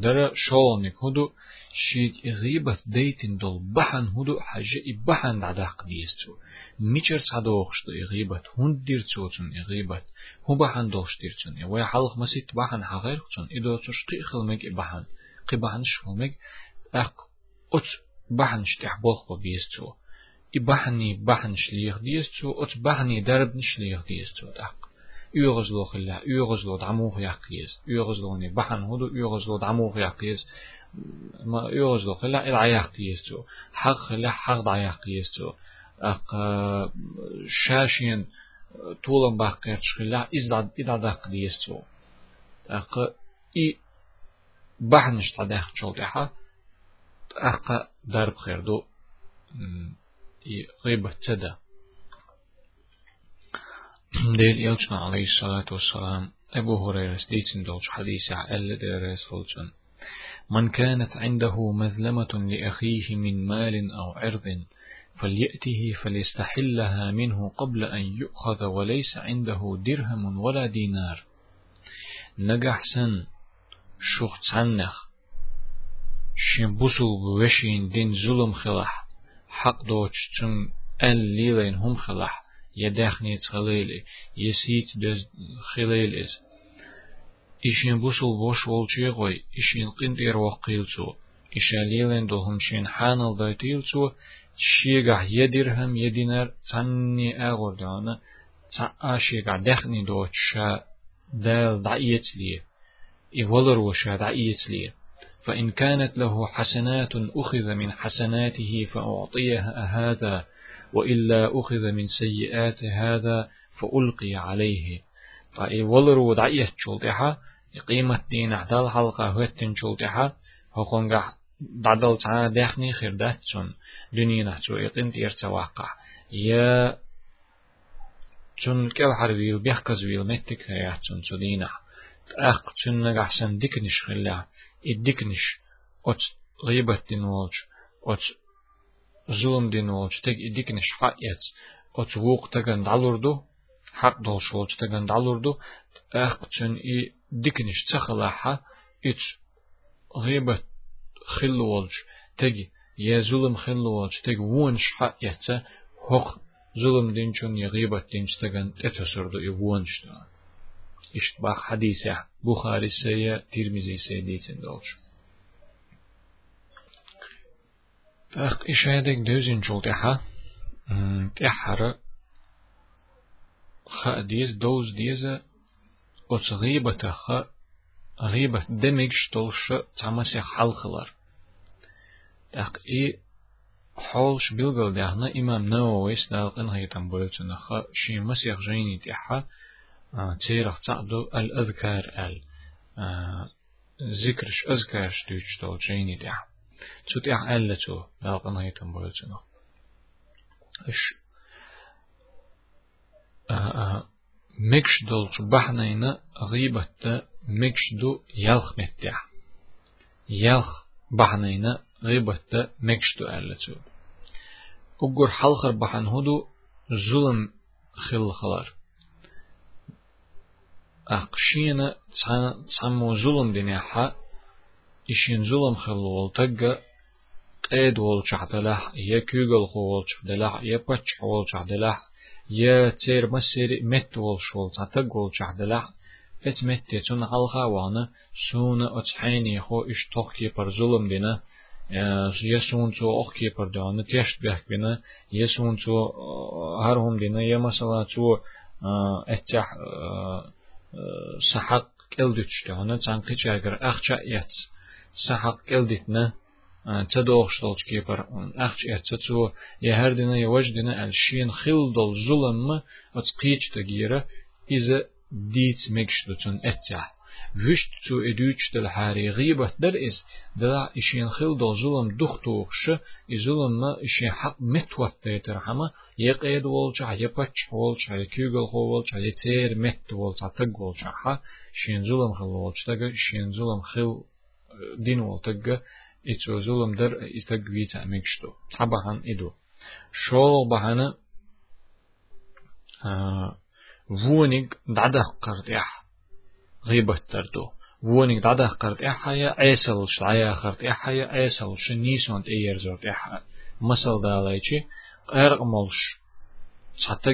Speaker 1: در شولنك هدو شيد إغيبت ديتن دول بحن هدو حاجة إبحن دعداق ديستو ميچر صدوخش دو إغيبت هند ديرتو تون إغيبت هو بحن دوش ديرتون ويا حلق مسيت بحن حغير تون إدو تش قي خلمك إبحن قي بحن شخلمك أق أت بحن شتح بوخ بيستو إبحني بحن شليخ ديستو أت بحني درب شليخ ديستو دق يغزلو خلا يغزلو دعموخ يقيس يغزلوني بحن هدو يغزلو دعموخ يقيس ما يغزلو خلا العياق ديستو حق خلا حق دعياق ديستو أق شاشين طولن باقيت شخلا إزداد إدادق ديستو أق إي بحنش تدخ شولتها أق درب خير دو غيبة تدا ديل يلجنا عليه الصلاة والسلام أبو هريرة ديتن دوش حديث عقل ديريس من كانت عنده مذلمة لأخيه من مال أو عرض فليأته فليستحلها منه قبل أن يؤخذ وليس عنده درهم ولا دينار نجح سن شخص عنخ شين بوسو بوشين دين ظلم خلح حق دوش تم ال ليلين هم خلح يدخني تخليلي يسيت دز خليل إز إشين بوصل بوش والشي غوي إشين قنتير وقيلتو إشاليلين دوهم شين حانل دايتيلتو شيغا يدرهم يدينار تاني أغور دانا تأشيغا دخني دوتشا دال دعيت لي إولر وشا دعيت لي فإن كانت له حسنات أخذ من حسناته فأعطيها هذا وإلا أخذ من سيئات هذا فألقي عليه. طيب ولرو دعية شلتها قيمة دين عدال حلقة هوتن شلتها هقونغا دعدل تعالى داخني خرداتون دنيا نحتو إقنت يرتواقع يا تون كل حربيل بيحكز ويل متك هيا تون تدينا أخ تون نجحسن иддикниш от гъибат дин волч, от зулм дин волч, тег иддикниш хак яц, от вук таган далурду, хак долш волч таган далурду, ахкцен и дикниш цахалаха, иц гъибат хиллу волч, теги я зулм хиллу волч, тег вуанш хак яца, хок зулм динчун я гъибат динч таган тетасурду и вуанш. Ишт бах хадисях. ترمزي سيا ديتن دولش تاق إش هادك دوزين جول تحا تحر خا ديز دوز ديز أتس غيبة خا غيبة دمجش تولش تعمسي حلخلر تاق إي حولش بيلغل دهنا إمام نووي سدالقن هيتم بولتنا خا شي مسيح جيني تحا تيرخ تعدو الأذكار ال ذكرش أذكارش دوش تو جيني تحا تو تحا ألتو دالقن هيتم بولتنا إش. مكش دولش بحنينا غيبة مكش دو يلخ متح يلخ بحنينا غيبة مكش دو ألتو أجر حلخر بحن هدو ظلم خل خلار. أقشينا تسمو ظلم دنيا إشين ظلم خل والتجا قيد والشح دلح يا كيغل والشح دلح يا بتش والشح دلح يا تير مسير مت والشول تتج والشح دلح ات مت تون حلخا وانا سونا أتحيني خو إش توخي بر ظلم دينا يسون تو أخ كي بردان تيشت بيح بنا يسون تو هرهم دينا يا مثلا تو اتح سحق قلدتش دانا تانقي جاگر أخشا يت سحق قلدتنا تدوخش دولش كيبر أخش يت تو يهر دينا يوج دينا الشين خل دول ظلم اتقيش تغيرا إذا ديت مكش دوتون اتح وشت تو ادوچ دل هاري غيبة در إس دلا إشين خيل دو ظلم دختوخش إظلم ما إشين حق متوت تيتر هما يقيد والجا يبتش والجا يكيغل خو والجا يتير مت والجا تق والجا ها شين ظلم خيل والجا تق شين ظلم خيل دين والتق إتو ظلم در إستق ويتا مكشتو طبعا إدو شول بهانا آه وونيك دعده قرد غيبة تردو. وونيك دادا قرت إحيا عيسل شعيا قرت إحيا عيسل شنيسون تيير زورت إحيا مسل دالايشي قرق ملش حتى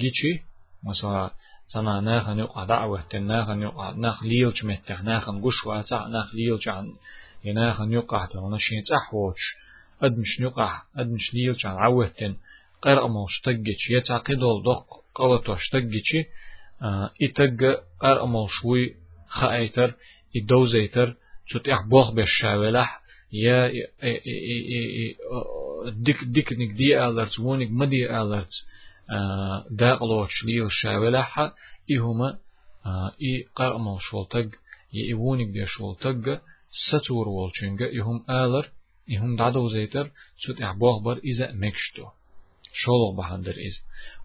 Speaker 1: جيشي مثلا تنا ناخن يقع دعوة ناخن يقع ناخ ليلش متح ناخن قش واتع ناخ ليلش عن يناخن يقع تونا شين تحوش أدمش يقع أدمش ليلش عن عوة قرق ملش تجيش يتعقدول دق قلتوش تجيشي إتج أرمل شوي خايتر إدوزيتر تut إح بوخ بالشاولح يا ديك ديك نك دي ألرت ونك مدي ألرت داقلوش ليو شاولح إهما إي قرمل شولتج يئونك دي شولتج ستور والشنجا إهم آلر إهم دعدو زيتر تut إح بوخ بر إذا مكشتو شولغ بحندر إز.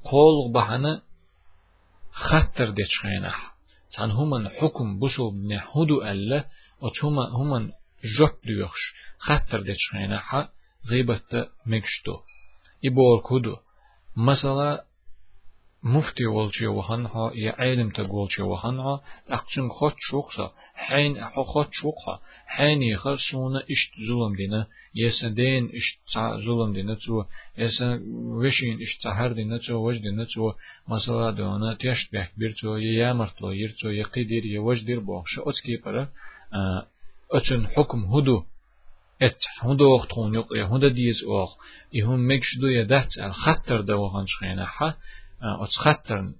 Speaker 1: قولغ بحنا خطر ديش خينح تان همان حكم بسو بن هدو ألا وتهما همان جوب ديوخش خطر ديش خينح غيبت مكشتو إبور كودو مثلا مفتي والجي وهنها يا علم تقولجي وهنها أقسم خط شوقسا حين خط شوقها حين يخرسونا إشت ظلم دينا يسدين إشت ظلم دينا تو يسا وشين إشت سهر دينا تو وج دينا تو مثلا دونا تيشت بيك بيرتو يامرتلو يرتو يقيدير يوجدير بوخش أتكي برا أتن حكم هدو ات هدو اختون يق هدو ديز اوخ يهم مكشدو يدهت الخطر دو حا أتخطر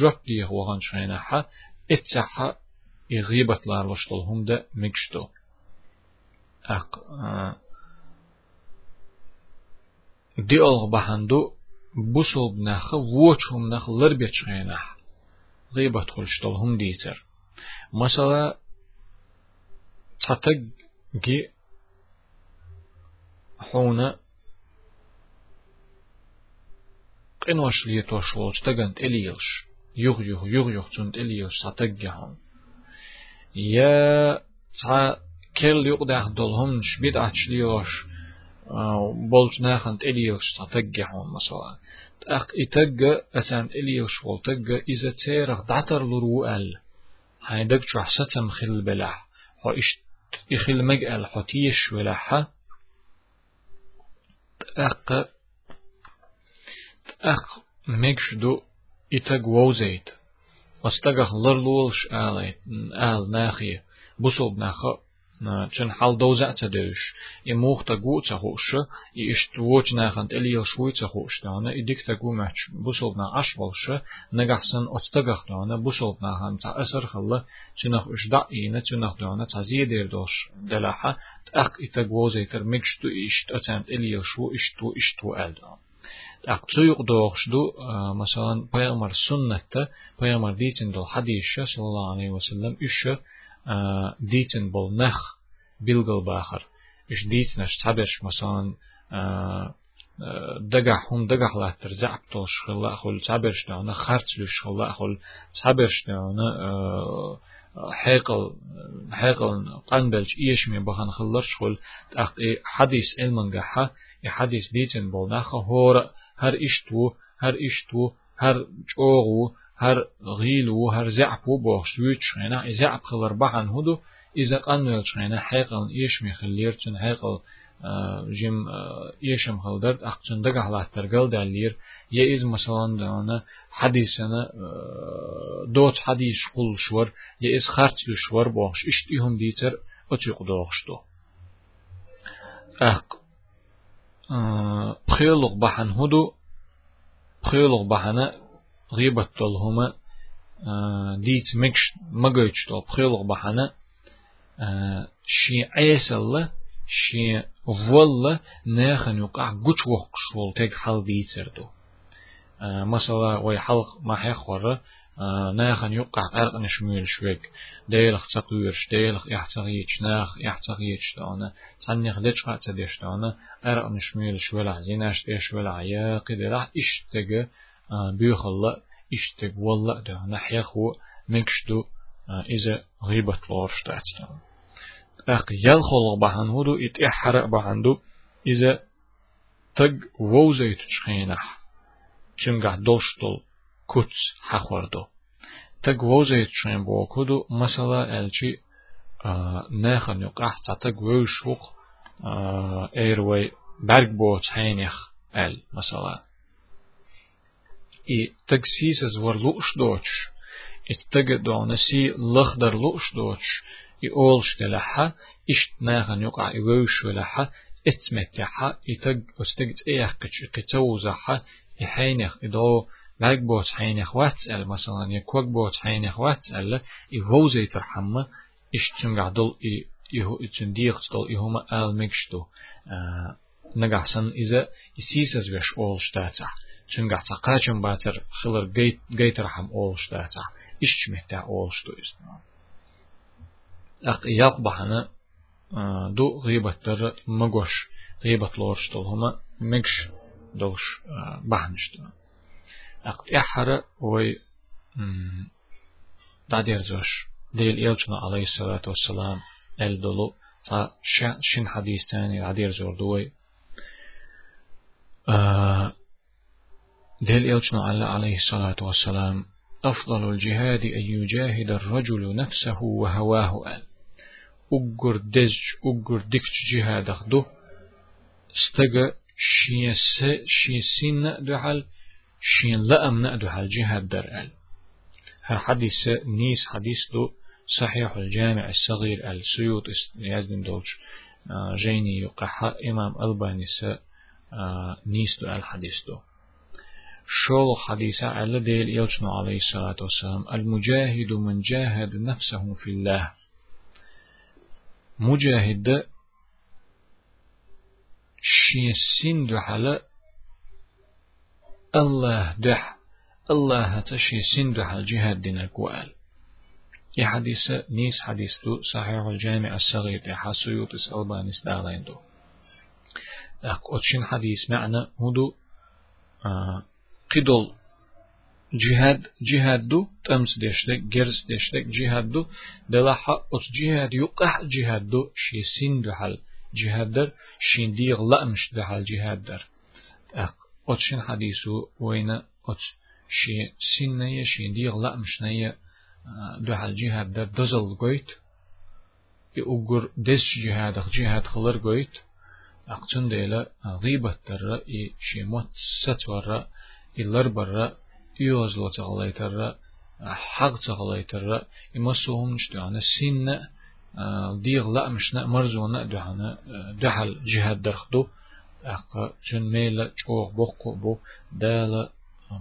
Speaker 1: جوك دي هو غان شينا حا اتسحا يغيبت لار لشتل هم ده مكشتو أق دي ألغ بحندو بوسل بناخ ووچهم نخ لربيت شينا غيبت خلشتل هم ديتر مثلا تتق جي حونا قنوش ليتوش ولش تغنت إليلش يغ يغ يغ يغ تنت إليلش ستجهم يا تا كل يقدح دولهمش بدعش ليوش بولش ناخنت إليوش ستجهم مثلا أق إتج أسانت إليوش والتج إذا تيرخ دعتر لرؤال هيدك شحستم خل بلح هو إش إخل مجأل حتيش ولحة أق أق مجشدو إتج ووزيت واستغخ لرلولش آلت آل ناخي بصوب ناخا چن حال دوزع تدوش يموخ تقو تخوش يشت ووش ناخن تليو شوي تخوش دانا يديك تقو ماتش بوصل نا أشبالش نجحسن أتتغخ دانا بوصل ناخن تا أسر خلا چنخ إش دعينا چنخ دانا تا زيدير دوش دلاحة تأق إتقو زيتر مكشتو إشت أتانت إليو شو إشتو إشتو ألدان أقصيق دوغشدو مثلا بيغمر سنة بيغمر ديتن دو حديث صلى الله عليه وسلم إش ديتن بول نخ بيلغل باخر إش ديتنش تبش مثلا دقح هم دقح لا ترزع بتوش خلا خل تبش دانا خرج لش خلا خل تبش دانا حيقل حيقل قنبلش إيش من بخان خلرش خل حديث علمنجحة حديث ديتن بول نخ هور هر إشتو هر إشتو هر جوغو هر غيلو هر زعبو بوخش ويتشغينا زعب خلر بحن هدو إذا قانو يلشغينا حيقل إيش مخلير تن حيقل جيم إيشم خلدرت أقصن دقع الله ترقل دالير يا مثلا دانا حديثنا دوت حديث قل شور. يا إز خرط لشور بوخش إشتيهم ديتر أتيق دوخشتو أق بخيلق بحن هدو بخيلق بحنا غيبت هما ديت مكش مجيتش تو بخيلق بحنا شي عيسل شي والله ناخن يقع جوش وقت شول تيج حال ديتر دو مثلا وي حلق ما حيخور ناخن يقع أرق نشميل شويك. ديلخ تقويرش ديلخ يحتغيش ناخ يحتغيش دانا تنيخ ديش قاعد تديش دانا أرق نشميل شويلع زيناش ديش ويلع ياقي ديلح إشتغ بيخلا إشتغ والله دانا حيخو مكشدو إذا غيبة لورش تاتنا أق يلخل بحن هدو إتحرق بحندو. إذا تج ووزيت تشخينح. چنگه دوشتل. كوتس حخوردو تگ ووزيت شين بوكودو مثلا الچي نخن يقع تتگ ووشوق ايروي برگ بوت هينيخ ال مثلا اي تگ سيسز ور لوش دوتش ات تگ دونسي لخدر لوش دوتش اي اولش دلحا اشت نخن يقع ووش ولحا اتمتحا اتگ استگ ايخ قتوزحا يحينيخ إدو لايك بوت حينيخ Belki bu çayını xvat el masalan ya kok bu çayını xvat el i goze terhamme iştin gadol i ihu için diğer stol ihuma el mekştu. Eh, nagahsan ize isisiz veş oluştaca. Çünkü kaçın batır xılır geyterham oluştaca. İşçmekte oluştu üstüne. Ak iyak bahane eh, du gıybetleri mıgoş. Gıybetlorştol huma mekş doğuş eh, bahanıştı. أقت إحرى وي دادير زوش ديل إلجنا عليه الصلاة والسلام الدلو تا شن حديث تاني دادير زور دوي ديل إلجنا عليه الصلاة والسلام أفضل الجهاد أن يجاهد الرجل نفسه وهواه أل أجر دج أجر دكت جهاد أخدو استجا شيس شيسين دعال شين لأم نأدو درال ها حديث نيس حديث دو صحيح الجامع الصغير السيوط يزدن دولش جيني يقحى إمام ألباني نيس دو الحديث دو. شول حديث على ديل يلجن عليه الصلاة والسلام المجاهد من جاهد نفسه في الله. مجاهد شين سين دو على الله دح الله تشي سندح الجهاد دين الكوال. يا حديث نيس حديث دو صحيح الجامع الصغير يا حسيوت الباني استعلين دو. أقوتشين حديث معنى هدو آه قدول جهاد جهاد دو تمس ديشتك جرس ديشتك جهاد دو. دلحا ات جهاد يقح جهاد دو شي سين دو حل جهاد در شين ديغ لأمش دو حل جهاد در. اق ات شين حديثو وين ات شي سين نية شين ديغ لأمش نية دو حل جهاد در دزل قويت يؤجر دس جهاد جهاد خلر قويت أقتن ديلا غيبة إي شي مت ستور إلر برا يوزلو تغليتر حق تغليتر يمسوهم نشتعنا سن ديغ لا مشنا مرزونا دهنا دحل جهاد درخدو أق جن ميلا چوغ بوخو بو دالا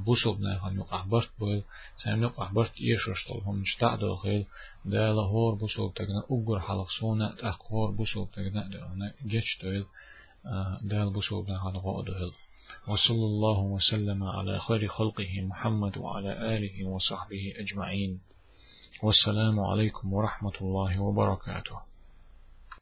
Speaker 1: بوسوب ناخن يقع برت بويل سام يقع برت يشوش طلهم نشتع داخل دالا هور بوسوب تغنا أقر حلق سونا تأقور بوسوب تغنا دهنا جيش دويل دال بوسوب ناخن غو وصلى الله وسلم على خير خلقه محمد وعلى آله وصحبه أجمعين والسلام عليكم ورحمة الله وبركاته